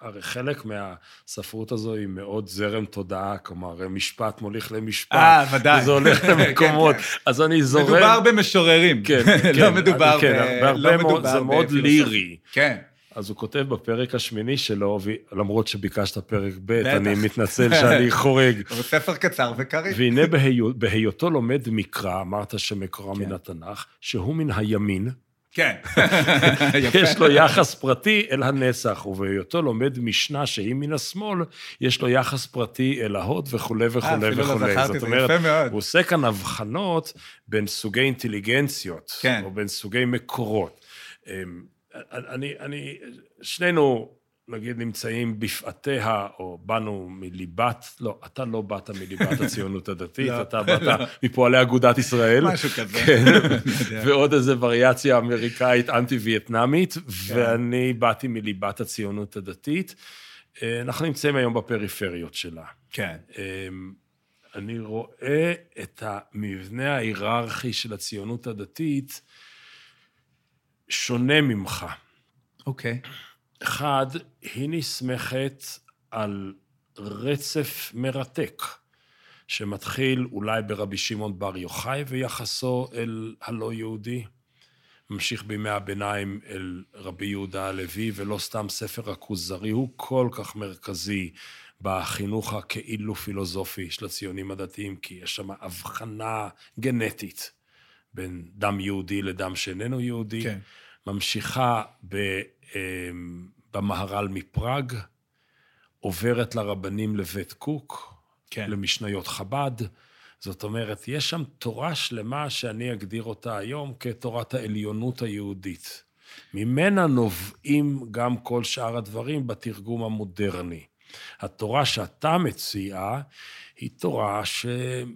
A: הרי חלק מהספרות הזו היא מאוד זרם תודעה, כלומר, משפט מוליך למשפט.
B: אה, ודאי.
A: וזה הולך למקומות.
B: כן, כן.
A: אז אני זורם...
B: מדובר במשוררים.
A: כן,
B: לא
A: כן.
B: מדובר
A: כן,
B: ב... לא
A: מאוד,
B: מדובר
A: זה מאוד. לירי.
B: כן.
A: אז הוא כותב בפרק השמיני שלו, למרות שביקשת פרק ב'. אני מתנצל שאני חורג.
B: הוא ספר קצר וקריא.
A: והנה בהיו- בהיותו לומד מקרא, אמרת שמקורה
B: כן.
A: מן התנ"ך, שהוא מן הימין,
B: כן.
A: יש לו יחס פרטי אל הנסח, ובהיותו לומד משנה שהיא מן השמאל, יש לו יחס פרטי אל ההוד וכולי וכולי
B: אה, אפילו לא
A: וכולי.
B: זכרתי,
A: זאת
B: זה
A: אומרת. הוא עושה כאן הבחנות בין סוגי אינטליגנציות,
B: כן.
A: או בין סוגי מקורות. אמ, אני, אני, שנינו, נגיד, נמצאים בפאתיה, או באנו מליבת, לא, אתה לא באת מליבת הציונות הדתית,
B: לא,
A: אתה באת מפועלי אגודת ישראל.
B: משהו כזה.
A: כן. ועוד איזה וריאציה אמריקאית אנטי-וייטנאמית,
B: כן.
A: ואני באתי מליבת הציונות הדתית. אה, אנחנו נמצאים היום בפריפריות שלה.
B: כן.
A: אמ, אני רואה את המבנה ההיררכי של הציונות הדתית שונה ממך.
B: אוקיי.
A: אחד, היא נסמכת על רצף מרתק, שמתחיל אולי ברבי שמעון בר יוחאי ויחסו אל הלא יהודי, ממשיך בימי הביניים אל רבי יהודה הלוי, ולא סתם ספר הכוזרי הוא כל כך מרכזי בחינוך הכאילו פילוסופי של הציונים הדתיים, כי יש שם הבחנה גנטית בין דם יהודי לדם שאיננו יהודי.
B: כן.
A: ממשיכה ב, במהר"ל מפראג, עוברת לרבנים לבית קוק,
B: כן.
A: למשניות חב"ד. זאת אומרת, יש שם תורה שלמה שאני אגדיר אותה היום כתורת העליונות היהודית. ממנה נובעים גם כל שאר הדברים בתרגום המודרני. התורה שאתה מציע היא תורה שהייתה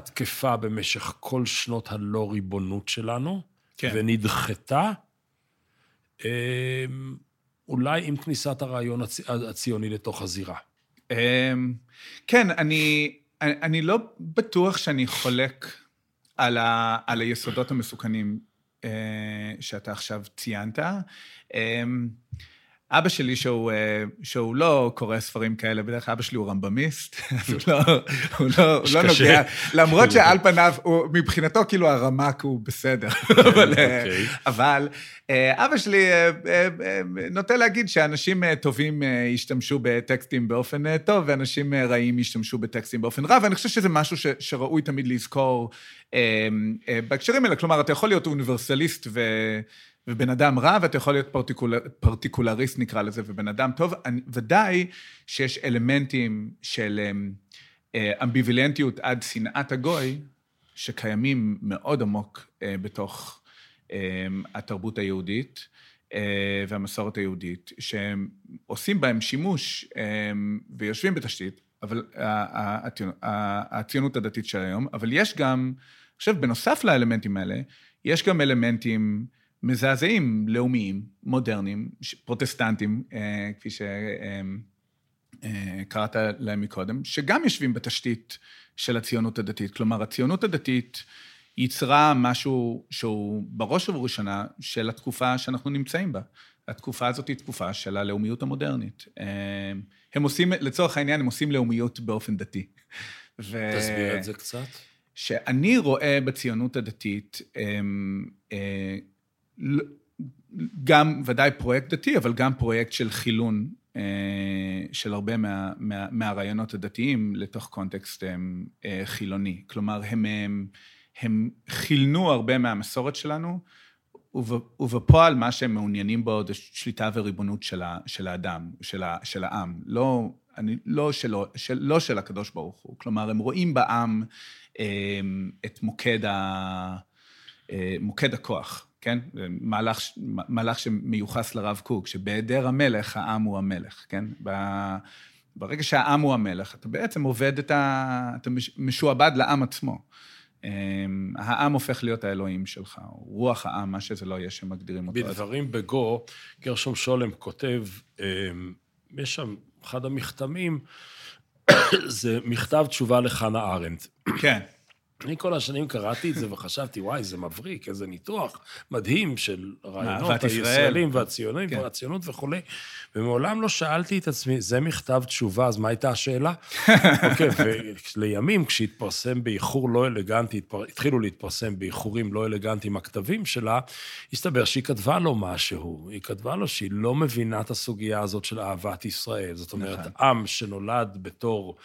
A: תקפה במשך כל שנות הלא ריבונות שלנו,
B: כן.
A: ונדחתה, אמ, אולי עם כניסת הרעיון הצ- הציוני לתוך הזירה.
B: אמ, כן, אני, אני לא בטוח שאני חולק על, ה, על היסודות המסוכנים אה, שאתה עכשיו ציינת. אבא שלי, שהוא, אה, שהוא לא קורא ספרים כאלה, בדרך כלל אבא שלי הוא רמב"מיסט, אז הוא לא, הוא לא, הוא לא. נוגע, למרות שעל פניו, הוא, מבחינתו כאילו הרמ"ק הוא בסדר, אבל, אה,
A: אוקיי.
B: אבל אה, אבא שלי נוטה להגיד שאנשים טובים ישתמשו בטקסטים באופן טוב, ואנשים רעים ישתמשו בטקסטים באופן רע, ואני חושב שזה משהו ש, שראוי תמיד לזכור בהקשרים האלה. כלומר, אתה יכול להיות אוניברסליסט ו... ובן אדם רע, ואתה יכול להיות פרטיקול... פרטיקולריסט, נקרא לזה, ובן אדם טוב. אני, ודאי שיש אלמנטים של אמ, אה, אמביוולנטיות עד שנאת הגוי, שקיימים מאוד עמוק אה, בתוך אה, התרבות היהודית אה, והמסורת היהודית, שהם עושים בהם שימוש אה, ויושבים בתשתית, אבל הציונות- הציונות הדתית של היום, אבל יש גם, אני חושב, בנוסף לאלמנטים האלה, יש גם אלמנטים מזעזעים, לאומיים, מודרניים, פרוטסטנטים, אה, כפי שקראת להם מקודם, שגם יושבים בתשתית של הציונות הדתית. כלומר, הציונות הדתית ייצרה משהו שהוא בראש ובראשונה של התקופה שאנחנו נמצאים בה. התקופה הזאת היא תקופה של הלאומיות המודרנית. אה, הם עושים, לצורך העניין, הם עושים לאומיות באופן דתי. ו-
A: תסביר את זה קצת.
B: שאני רואה בציונות הדתית אמ, אה, גם ודאי פרויקט דתי, אבל גם פרויקט של חילון אה, של הרבה מה, מה, מהרעיונות הדתיים לתוך קונטקסט הם, אה, חילוני. כלומר, הם, הם, הם חילנו הרבה מהמסורת שלנו, וב, ובפועל מה שהם מעוניינים בו זה שליטה וריבונות של, ה, של האדם, של, ה, של העם. לא, אני, לא, שלו, של, לא של הקדוש ברוך הוא. כלומר, הם רואים בעם אה, את מוקד, ה, אה, מוקד הכוח, כן? מהלך, מהלך שמיוחס לרב קוק, שבהיעדר המלך, העם הוא המלך, כן? ב, ברגע שהעם הוא המלך, אתה בעצם עובד את ה... אתה משועבד לעם עצמו. אמ, העם הופך להיות האלוהים שלך, רוח העם, מה שזה לא יהיה שמגדירים אותו.
A: בדברים בגו, גרשום שולם כותב, אמ, יש שם אחד המכתמים, זה מכתב תשובה לחנה ארנדט.
B: כן.
A: אני כל השנים קראתי את זה וחשבתי, וואי, זה מבריק, איזה ניתוח מדהים של רעיונות הישראלים והציונים כן. והציונות וכולי. ומעולם לא שאלתי את עצמי, זה מכתב תשובה, אז מה הייתה השאלה? אוקיי, ולימים, כשהתפרסם באיחור לא אלגנטי, התחילו להתפרסם באיחורים לא אלגנטיים הכתבים שלה, הסתבר שהיא כתבה לו משהו. היא כתבה לו שהיא לא מבינה את הסוגיה הזאת של אהבת ישראל. זאת אומרת, נכון. עם שנולד בתור...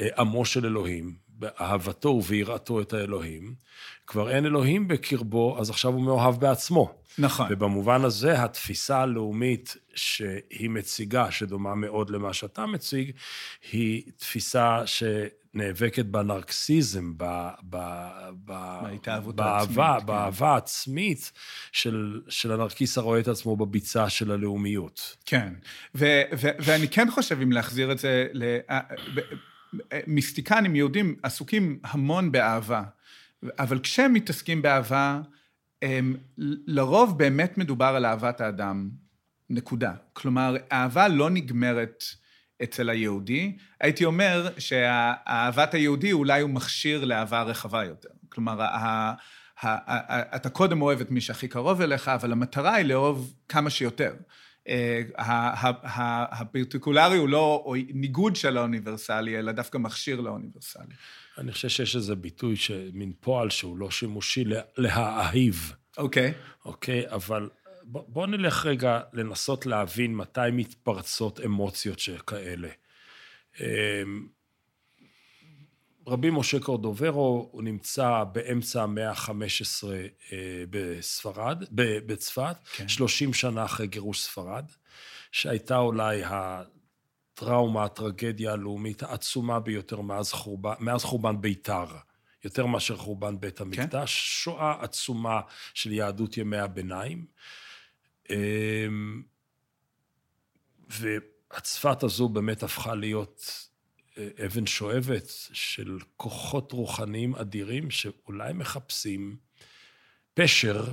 A: אה, עמו של אלוהים, באהבתו וביראתו את האלוהים, כבר אין אלוהים בקרבו, אז עכשיו הוא מאוהב בעצמו.
B: נכון.
A: ובמובן הזה, התפיסה הלאומית שהיא מציגה, שדומה מאוד למה שאתה מציג, היא תפיסה שנאבקת בנרקסיזם, ב, ב, ב, באהבה, כן. באהבה העצמית של, של הנרקיס הרואה את עצמו בביצה של הלאומיות.
B: כן, ו, ו, ואני כן חושב, אם להחזיר את זה, ל... מיסטיקנים יהודים עסוקים המון באהבה, אבל כשהם מתעסקים באהבה, הם, לרוב באמת מדובר על אהבת האדם, נקודה. כלומר, אהבה לא נגמרת אצל היהודי. הייתי אומר שאהבת היהודי אולי הוא מכשיר לאהבה רחבה יותר. כלומר, אתה קודם אוהב את מי שהכי קרוב אליך, אבל המטרה היא לאהוב כמה שיותר. הפרטיקולרי הוא לא ניגוד של האוניברסלי, אלא דווקא מכשיר לאוניברסלי.
A: אני חושב שיש איזה ביטוי, מין פועל שהוא לא שימושי, להאהיב.
B: אוקיי.
A: אוקיי, אבל בוא נלך רגע לנסות להבין מתי מתפרצות אמוציות שכאלה. רבי משה קורדוברו, הוא נמצא באמצע המאה ה-15 אה, בספרד, בצפת, כן. 30 שנה אחרי גירוש ספרד, שהייתה אולי הטראומה, הטרגדיה הלאומית העצומה ביותר מאז חורבן, מאז חורבן ביתר. יותר מאשר חורבן בית המקדש, כן. שואה עצומה של יהדות ימי הביניים. אמ, והצפת הזו באמת הפכה להיות אבן שואבת של כוחות רוחניים אדירים שאולי מחפשים פשר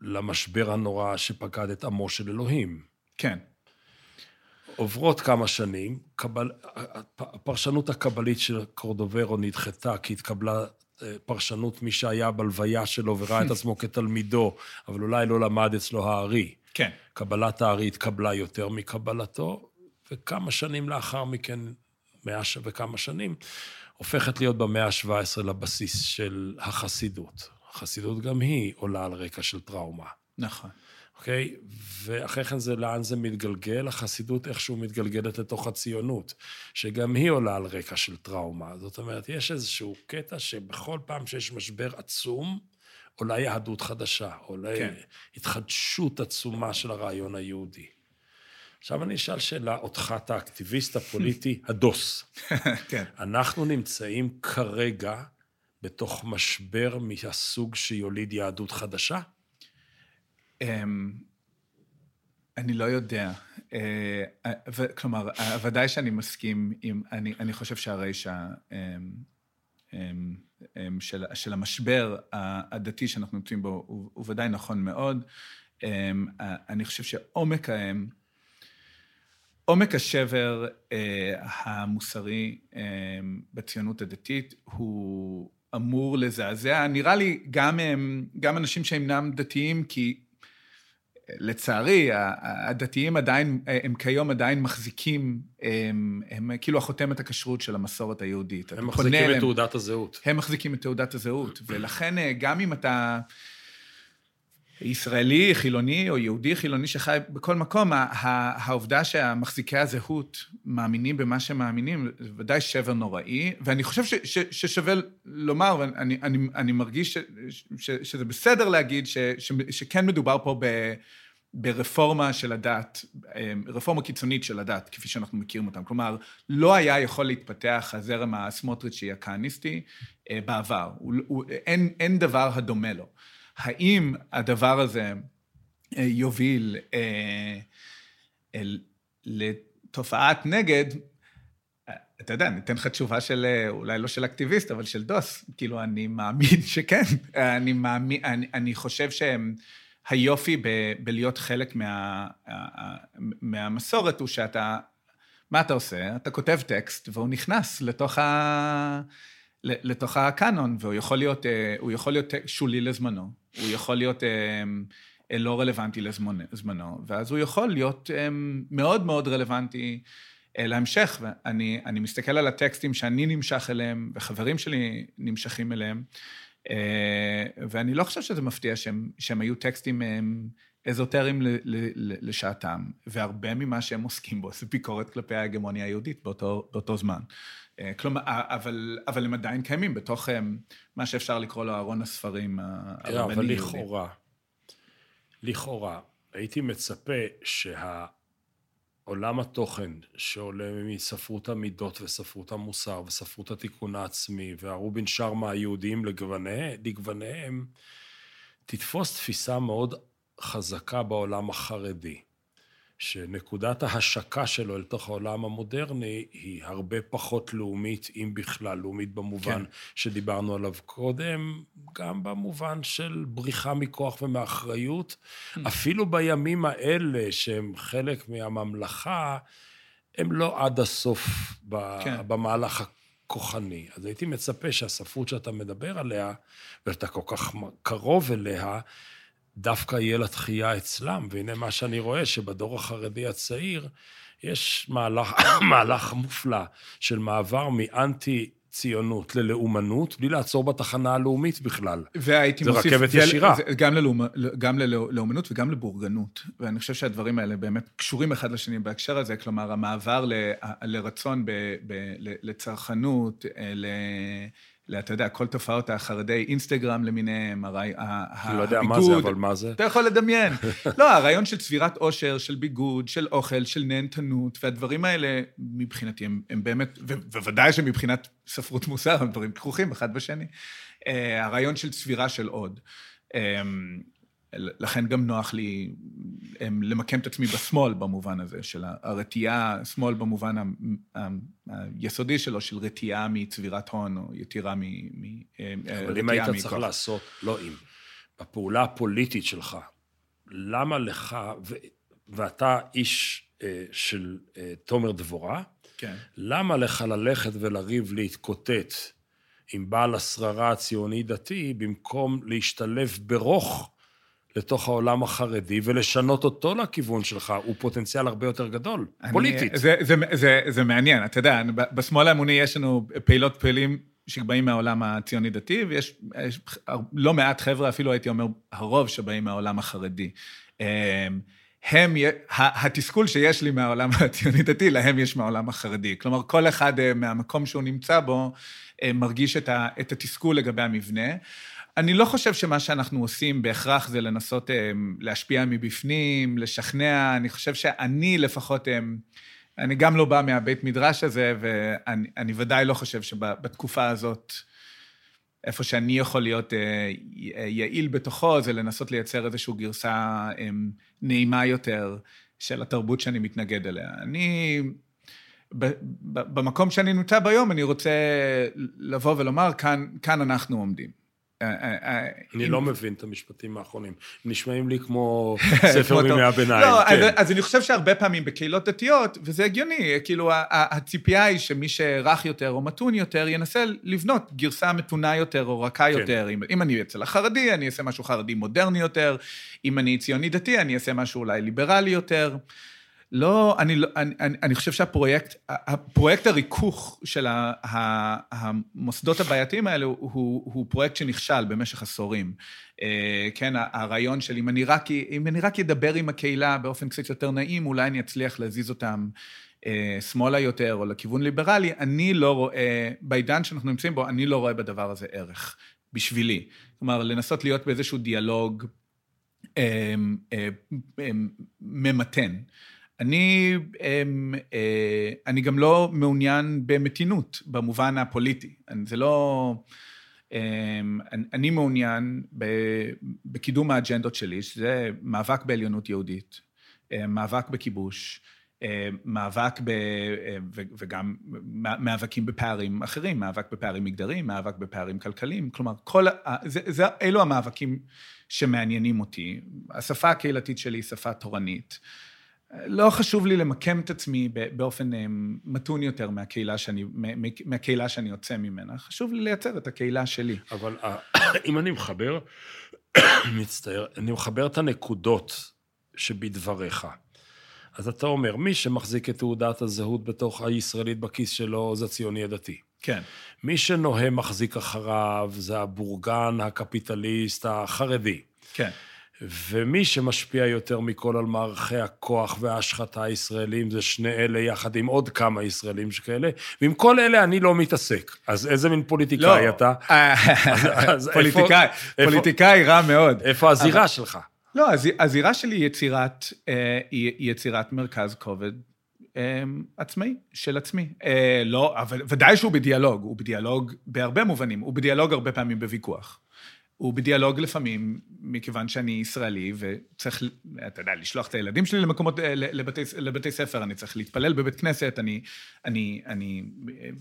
A: למשבר הנורא שפקד את עמו של אלוהים.
B: כן.
A: עוברות כמה שנים, קבל, הפרשנות הקבלית של קורדוברו נדחתה כי התקבלה אה, פרשנות מי שהיה בלוויה שלו וראה את עצמו כתלמידו, אבל אולי לא למד אצלו הארי.
B: כן.
A: קבלת הארי התקבלה יותר מקבלתו, וכמה שנים לאחר מכן מאה וכמה שנים, הופכת להיות במאה ה-17 לבסיס של החסידות. החסידות גם היא עולה על רקע של טראומה.
B: נכון.
A: אוקיי? ואחרי כן זה לאן זה מתגלגל? החסידות איכשהו מתגלגלת לתוך הציונות, שגם היא עולה על רקע של טראומה. זאת אומרת, יש איזשהו קטע שבכל פעם שיש משבר עצום, עולה יהדות חדשה, עולה כן. התחדשות עצומה של הרעיון היהודי. עכשיו אני אשאל שאלה אותך, אתה האקטיביסט הפוליטי הדוס.
B: כן.
A: אנחנו נמצאים כרגע בתוך משבר מהסוג שיוליד יהדות חדשה?
B: אמ, אני לא יודע. אה, כלומר, ודאי שאני מסכים עם, אני, אני חושב שהרשע אמ, אמ, של, של המשבר הדתי שאנחנו נמצאים בו הוא, הוא ודאי נכון מאוד. אני חושב שעומק האם עומק השבר אה, המוסרי אה, בציונות הדתית הוא אמור לזעזע, נראה לי גם, אה, גם אנשים שאינם דתיים, כי אה, לצערי, הדתיים עדיין, אה, הם כיום עדיין מחזיקים, הם, הם כאילו החותמת הכשרות של המסורת היהודית.
A: הם מחזיקים את תעודת הזהות.
B: הם מחזיקים את תעודת הזהות, ולכן גם אם אתה... ישראלי חילוני או יהודי חילוני שחי בכל מקום, העובדה שהמחזיקי הזהות מאמינים במה שהם מאמינים, זה ודאי שבר נוראי, ואני חושב ש, ש, ששווה לומר, ואני אני, אני מרגיש ש, ש, שזה בסדר להגיד ש, ש, שכן מדובר פה ב... ברפורמה של הדת, רפורמה קיצונית של הדת, כפי שאנחנו מכירים אותם. כלומר, לא היה יכול להתפתח הזרם הסמוטריצ'י הכהניסטי אה, בעבר. הוא, הוא, אין, אין דבר הדומה לו. האם הדבר הזה אה, יוביל אה, לתופעת נגד, אתה יודע, ניתן לך תשובה של, אולי לא של אקטיביסט, אבל של דוס. כאילו, אני מאמין שכן. אני מאמין, אני, אני חושב שהיופי ב, בלהיות חלק מה, מהמסורת הוא שאתה, מה אתה עושה? אתה כותב טקסט והוא נכנס לתוך ה... לתוך הקאנון, והוא יכול להיות, אה, יכול להיות שולי לזמנו, הוא יכול להיות אה, לא רלוונטי לזמנו, ואז הוא יכול להיות אה, מאוד מאוד רלוונטי להמשך. ואני מסתכל על הטקסטים שאני נמשך אליהם, וחברים שלי נמשכים אליהם, ואני לא חושב שזה מפתיע שהם, שהם היו טקסטים אזוטריים לשעתם, והרבה ממה שהם עוסקים בו זה ביקורת כלפי ההגמוניה היהודית באותו, באותו זמן. כלומר, אבל, אבל הם עדיין קיימים בתוך אה, מה שאפשר לקרוא לו ארון הספרים
A: הרבני יהודי. אבל לכאורה, לכאורה, הייתי מצפה שהעולם התוכן שעולה מספרות המידות וספרות המוסר וספרות התיקון העצמי והרובין שרמה היהודיים לגווניהם, תתפוס תפיסה מאוד חזקה בעולם החרדי. שנקודת ההשקה שלו אל תוך העולם המודרני היא הרבה פחות לאומית, אם בכלל, לאומית במובן כן. שדיברנו עליו קודם, גם במובן של בריחה מכוח ומאחריות. Mm. אפילו בימים האלה, שהם חלק מהממלכה, הם לא עד הסוף כן. במהלך הכוחני. אז הייתי מצפה שהספרות שאתה מדבר עליה, ואתה כל כך קרוב אליה, דווקא יהיה לה תחייה אצלם, והנה מה שאני רואה, שבדור החרדי הצעיר יש מהלך, מהלך מופלא של מעבר מאנטי... ציונות ללאומנות, בלי לעצור בתחנה הלאומית בכלל.
B: והייתי
A: זה מוסיף... זה רכבת ישירה.
B: זה, גם, ללאומ, גם ללאומנות וגם לבורגנות. ואני חושב שהדברים האלה באמת קשורים אחד לשני בהקשר הזה, כלומר, המעבר ל, לרצון ב, ב, לצרכנות, אה, ל... אתה יודע, כל תופעות החרדי אינסטגרם למיניהם, הרי...
A: אני לא יודע מה זה, אבל מה זה?
B: אתה יכול לדמיין. לא, הרעיון של צבירת עושר, של ביגוד, של אוכל, של נהנתנות, והדברים האלה, מבחינתי, הם, הם באמת, ובוודאי שמבחינת ספרות מוסר, הם דברים כרוכים אחד בשני. אה, הרעיון של צבירה של עוד. לכן גם נוח לי למקם את עצמי בשמאל במובן הזה, של הרתיעה, שמאל במובן היסודי שלו, של רתיעה מצבירת הון, או יתירה מ...
A: אה, אבל אם היית צריך לעשות, לא אם, בפעולה הפוליטית שלך, למה לך, ו, ואתה איש אה, של אה, תומר דבורה,
B: כן.
A: למה לך ללכת ולריב, להתקוטט עם בעל השררה הציוני-דתי, במקום להשתלב ברוך לתוך העולם החרדי ולשנות אותו לכיוון שלך, הוא פוטנציאל הרבה יותר גדול, אני, פוליטית.
B: זה, זה, זה, זה מעניין, אתה יודע, בשמאל האמוני יש לנו פעילות פעילים שבאים מהעולם הציוני-דתי, ויש לא מעט חבר'ה, אפילו הייתי אומר, הרוב שבאים מהעולם החרדי. אמ, הם, התסכול שיש לי מהעולם הציוני-דתי, להם יש מהעולם החרדי. כלומר, כל אחד אה, מהמקום שהוא נמצא בו, אה, מרגיש את התסכול לגבי המבנה. אני לא חושב שמה שאנחנו עושים בהכרח זה לנסות um, להשפיע מבפנים, לשכנע, אני חושב שאני לפחות, um, אני גם לא בא מהבית מדרש הזה, ואני ודאי לא חושב שבתקופה הזאת, איפה שאני יכול להיות uh, יעיל בתוכו, זה לנסות לייצר איזושהי גרסה נעימה יותר של התרבות שאני מתנגד אליה. אני... במקום שאני נמצא ביום, אני רוצה לבוא ולומר, כאן, כאן אנחנו עומדים.
A: אני לא מבין את המשפטים האחרונים. נשמעים לי כמו ספר מימי הביניים.
B: לא, כן. אז אני חושב שהרבה פעמים בקהילות דתיות, וזה הגיוני, כאילו הציפייה היא שמי שרך יותר או מתון יותר, ינסה לבנות גרסה מתונה יותר או רכה כן. יותר. אם אני אצל החרדי, אני אעשה משהו חרדי מודרני יותר, אם אני ציוני דתי, אני אעשה משהו אולי ליברלי יותר. לא, אני, לא, אני, אני, אני חושב שהפרויקט, הפרויקט הריכוך של המוסדות הבעייתיים האלה הוא, הוא פרויקט שנכשל במשך עשורים. אה, כן, הרעיון של אם אני רק, אם אני רק אדבר עם הקהילה באופן קצת יותר נעים, אולי אני אצליח להזיז אותם אה, שמאלה יותר או לכיוון ליברלי, אני לא רואה, בעידן שאנחנו נמצאים בו, אני לא רואה בדבר הזה ערך, בשבילי. כלומר, לנסות להיות באיזשהו דיאלוג אה, ממתן. אני, אמ, אה, אני גם לא מעוניין במתינות במובן הפוליטי. זה לא... אמ, אני מעוניין בקידום האג'נדות שלי, שזה מאבק בעליונות יהודית, אה, מאבק בכיבוש, מאבק ב... וגם מאבקים בפערים אחרים, מאבק בפערים מגדריים, מאבק בפערים כלכליים, כלומר, כל... זה, זה, אלו המאבקים שמעניינים אותי. השפה הקהילתית שלי היא שפה תורנית. לא חשוב לי למקם את עצמי באופן מתון יותר מהקהילה שאני, מהקהילה שאני יוצא ממנה, חשוב לי לייצר את הקהילה שלי.
A: אבל אם אני מחבר, מצטער, אני מחבר את הנקודות שבדבריך. אז אתה אומר, מי שמחזיק את תעודת הזהות בתוך הישראלית בכיס שלו, זה הציוני הדתי.
B: כן.
A: מי שנוהם מחזיק אחריו, זה הבורגן, הקפיטליסט, החרדי.
B: כן.
A: ומי שמשפיע יותר מכל על מערכי הכוח וההשחתה הישראלים, זה שני אלה יחד עם עוד כמה ישראלים שכאלה, ועם כל אלה אני לא מתעסק. אז איזה מין פוליטיקאי
B: לא.
A: אתה?
B: פוליטיקאי, פוליטיקאי רע מאוד.
A: איפה הזירה שלך?
B: לא, הזירה שלי היא יצירת, אה, היא יצירת מרכז כובד אה, עצמאי, של עצמי. אה, לא, אבל ודאי שהוא בדיאלוג, הוא בדיאלוג בהרבה מובנים, הוא בדיאלוג הרבה פעמים בוויכוח. הוא בדיאלוג לפעמים, מכיוון שאני ישראלי, וצריך, אתה יודע, לשלוח את הילדים שלי למקומות, לבתי, לבתי ספר, אני צריך להתפלל בבית כנסת, אני, אני, אני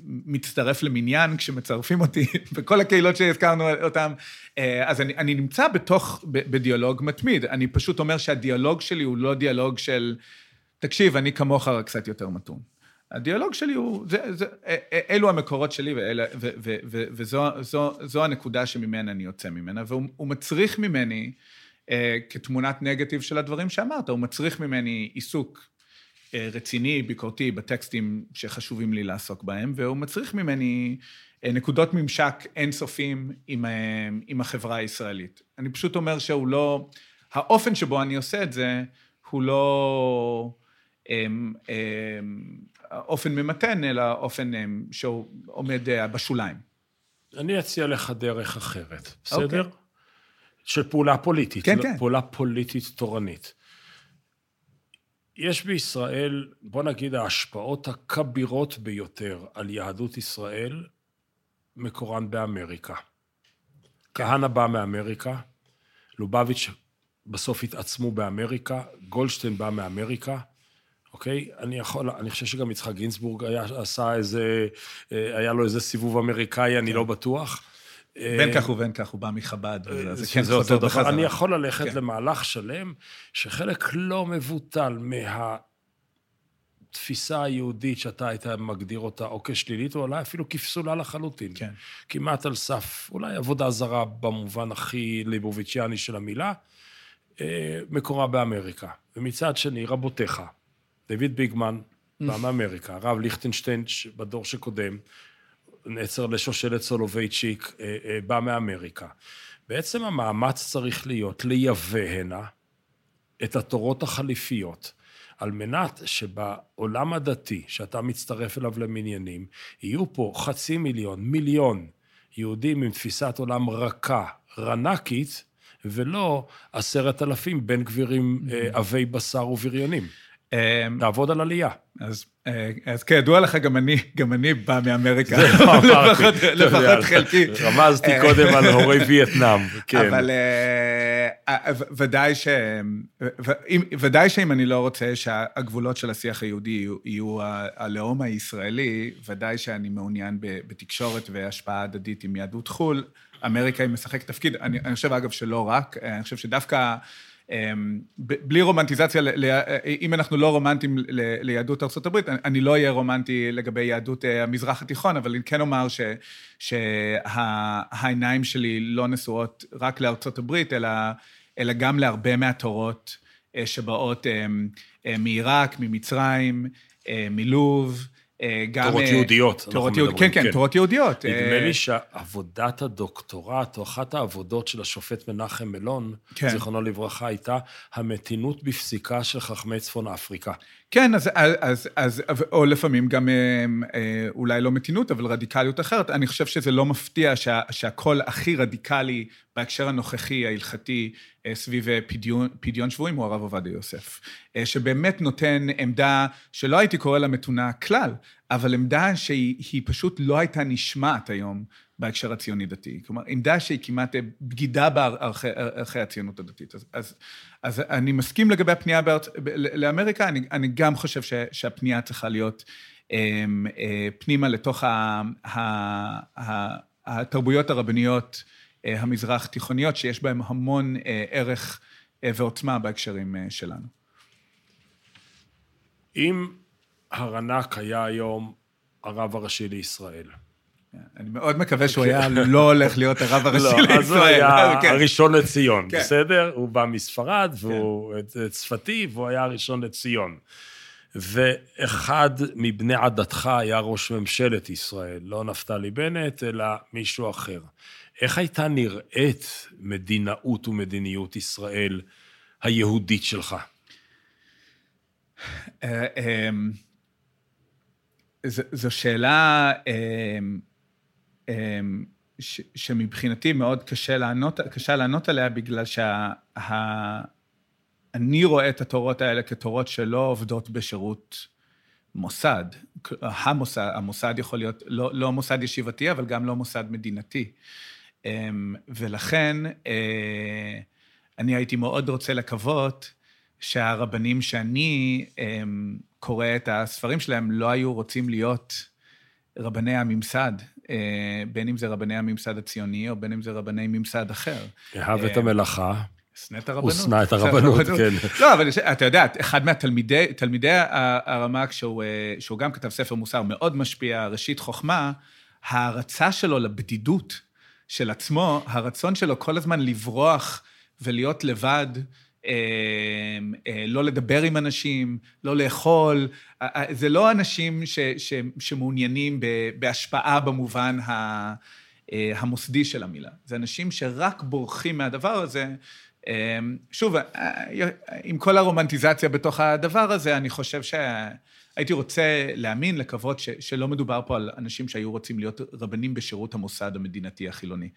B: מצטרף למניין כשמצרפים אותי, בכל הקהילות שהזכרנו אותן. אז אני, אני נמצא בתוך, בדיאלוג מתמיד. אני פשוט אומר שהדיאלוג שלי הוא לא דיאלוג של, תקשיב, אני כמוך רק קצת יותר מתון. הדיאלוג שלי הוא, זה, זה, אלו המקורות שלי ואלה, ו, ו, ו, וזו זו, זו הנקודה שממנה אני יוצא ממנה, והוא מצריך ממני, אה, כתמונת נגטיב של הדברים שאמרת, הוא מצריך ממני עיסוק אה, רציני, ביקורתי, בטקסטים שחשובים לי לעסוק בהם, והוא מצריך ממני אה, נקודות ממשק אינסופיים עם, אה, עם החברה הישראלית. אני פשוט אומר שהוא לא, האופן שבו אני עושה את זה, הוא לא... אה, אה, אופן ממתן, אלא אופן אה, שהוא עומד אה, בשוליים.
A: אני אציע לך דרך אחרת, בסדר? Okay. אוקיי. של פעולה פוליטית, כן, לא, כן. פעולה פוליטית תורנית. יש בישראל, בוא נגיד, ההשפעות הכבירות ביותר על יהדות ישראל, מקורן באמריקה. כהנא בא מאמריקה, לובביץ' בסוף התעצמו באמריקה, גולדשטיין בא מאמריקה, אוקיי? אני יכול, אני חושב שגם יצחק גינזבורג היה, עשה איזה, אה, היה לו איזה סיבוב אמריקאי, אני לא בטוח.
B: בין כך ובין כך, הוא בא מחב"ד,
A: אה, זה כן חוזר בחזרה. אני יכול ללכת כן. למהלך שלם, שחלק לא מבוטל מהתפיסה היהודית שאתה היית מגדיר אותה או כשלילית, או אולי אפילו כפסולה לחלוטין.
B: כן.
A: כמעט על סף, אולי עבודה זרה במובן הכי ליבוביציאני של המילה, אה, מקורה באמריקה. ומצד שני, רבותיך, דויד ביגמן, בא מאמריקה, הרב ליכטנשטיין בדור שקודם, נצר לשושלת סולובייצ'יק, אה, אה, בא מאמריקה. בעצם המאמץ צריך להיות לייבא הנה את התורות החליפיות, על מנת שבעולם הדתי, שאתה מצטרף אליו למניינים, יהיו פה חצי מיליון, מיליון יהודים עם תפיסת עולם רכה, רנקית, ולא עשרת אלפים בן גבירים אה, עבי בשר ובריונים. לעבוד על עלייה.
B: אז, אה, אז כידוע לך, גם אני, גם אני בא מאמריקה.
A: לא אמרתי. לפחות חלקי. רמזתי אה, קודם על הורי וייטנאם, כן.
B: אבל אה, ודאי ש... ודאי שאם אני לא רוצה שהגבולות של השיח היהודי יהיו, יהיו הלאום הישראלי, ודאי שאני מעוניין בתקשורת והשפעה הדדית עם יהדות חו"ל. אמריקה היא משחקת תפקיד, אני, אני חושב אגב שלא רק, אני חושב שדווקא... אמ, בלי רומנטיזציה, אם אנחנו לא רומנטיים ליהדות ארה"ב, אני לא אהיה רומנטי לגבי יהדות אה, המזרח התיכון, אבל אני כן אומר ש, שהעיניים שלי לא נשואות רק הברית, אלא, אלא גם להרבה מהתורות אה, שבאות אה, מעיראק, ממצרים, מלוב,
A: אה, גם... תורות אה, יהודיות.
B: תורות יהודיות, כן, כן, כן, תורות יהודיות.
A: נדמה אה, לי שעבודת הדוקטורט, או אחת העבודות של השופט מנחם מלון, כן. זיכרונו לברכה, הייתה המתינות בפסיקה של חכמי צפון אפריקה.
B: כן, אז, אז, אז, או לפעמים גם אולי לא מתינות, אבל רדיקליות אחרת. אני חושב שזה לא מפתיע שה, שהקול הכי רדיקלי בהקשר הנוכחי, ההלכתי, סביב פדיון, פדיון שבויים, הוא הרב עובדיה יוסף. שבאמת נותן עמדה שלא הייתי קורא לה מתונה כלל, אבל עמדה שהיא פשוט לא הייתה נשמעת היום בהקשר הציוני-דתי. כלומר, עמדה שהיא כמעט בגידה בערכי הציונות הדתית. אז, אז, אז אני מסכים לגבי הפנייה בארצ... לאמריקה, אני, אני גם חושב ש, שהפנייה צריכה להיות אמ, אה, פנימה לתוך ה, ה, ה, התרבויות הרבניות אה, המזרח-תיכוניות, שיש בהן המון אה, ערך ועוצמה בהקשרים שלנו.
A: אם הרנ"ק היה היום הרב הראשי לישראל,
B: אני מאוד מקווה שהוא היה לא הולך להיות הרב הראשי לישראל.
A: לא, אז הוא היה כן. הראשון לציון, כן. בסדר? הוא בא מספרד, והוא כן. צפתי, והוא היה הראשון לציון. ואחד מבני עדתך היה ראש ממשלת ישראל, לא נפתלי בנט, אלא מישהו אחר. איך הייתה נראית מדינאות ומדיניות ישראל היהודית שלך?
B: אה, אמ, זו שאלה אמ, אמ, שמבחינתי מאוד קשה לענות, קשה לענות עליה, בגלל שה... אני רואה את התורות האלה כתורות שלא עובדות בשירות מוסד. המוסד, המוסד יכול להיות לא, לא מוסד ישיבתי, אבל גם לא מוסד מדינתי. אמ, ולכן, אה, אני הייתי מאוד רוצה לקוות שהרבנים שאני אמ, קורא את הספרים שלהם לא היו רוצים להיות רבני הממסד, בין אם זה רבני הממסד הציוני או בין אם זה רבני ממסד אחר.
A: אהב את אה, המלאכה.
B: שנא את הרבנות.
A: הוא שנא את הרבנות, כן.
B: לא, אבל אתה יודע, אחד מהתלמידי, תלמידי הרמ"ק, שהוא, אה, שהוא גם כתב ספר מוסר מאוד משפיע, ראשית חוכמה, ההערצה שלו לבדידות של עצמו, הרצון שלו כל הזמן לברוח ולהיות לבד, אה, אה, לא לדבר עם אנשים, לא לאכול, זה לא אנשים ש, ש, שמעוניינים בהשפעה במובן המוסדי של המילה. זה אנשים שרק בורחים מהדבר הזה, אמ, שוב, עם כל הרומנטיזציה בתוך הדבר הזה, אני חושב שהייתי רוצה להאמין, לקוות ש, שלא מדובר פה על אנשים שהיו רוצים להיות רבנים בשירות המוסד המדינתי החילוני,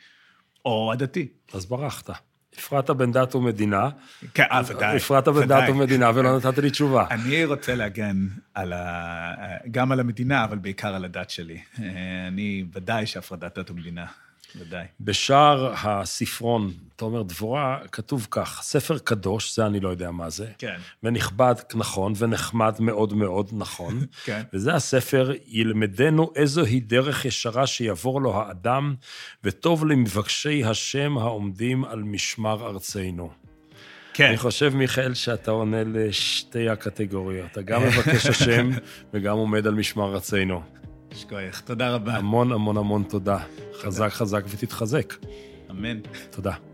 B: או הדתי.
A: אז ברחת. הפרעת בין דת ומדינה.
B: כן, אה, ודאי.
A: הפרעת בין דת ומדינה ולא נתת לי תשובה.
B: אני רוצה להגן על ה... גם על המדינה, אבל בעיקר על הדת שלי. אה, אני ודאי שהפרדת דת ומדינה ודאי.
A: בשער הספרון, תומר דבורה, כתוב כך, ספר קדוש, זה אני לא יודע מה זה.
B: כן.
A: ונכבד, נכון, ונחמד מאוד מאוד נכון.
B: כן.
A: וזה הספר, ילמדנו איזוהי דרך ישרה שיעבור לו האדם, וטוב למבקשי השם העומדים על משמר ארצנו.
B: כן.
A: אני חושב, מיכאל, שאתה עונה לשתי הקטגוריות. אתה גם מבקש השם וגם עומד על משמר ארצנו.
B: שכוייך, תודה רבה.
A: המון המון המון תודה. חזק חזק ותתחזק.
B: אמן.
A: תודה.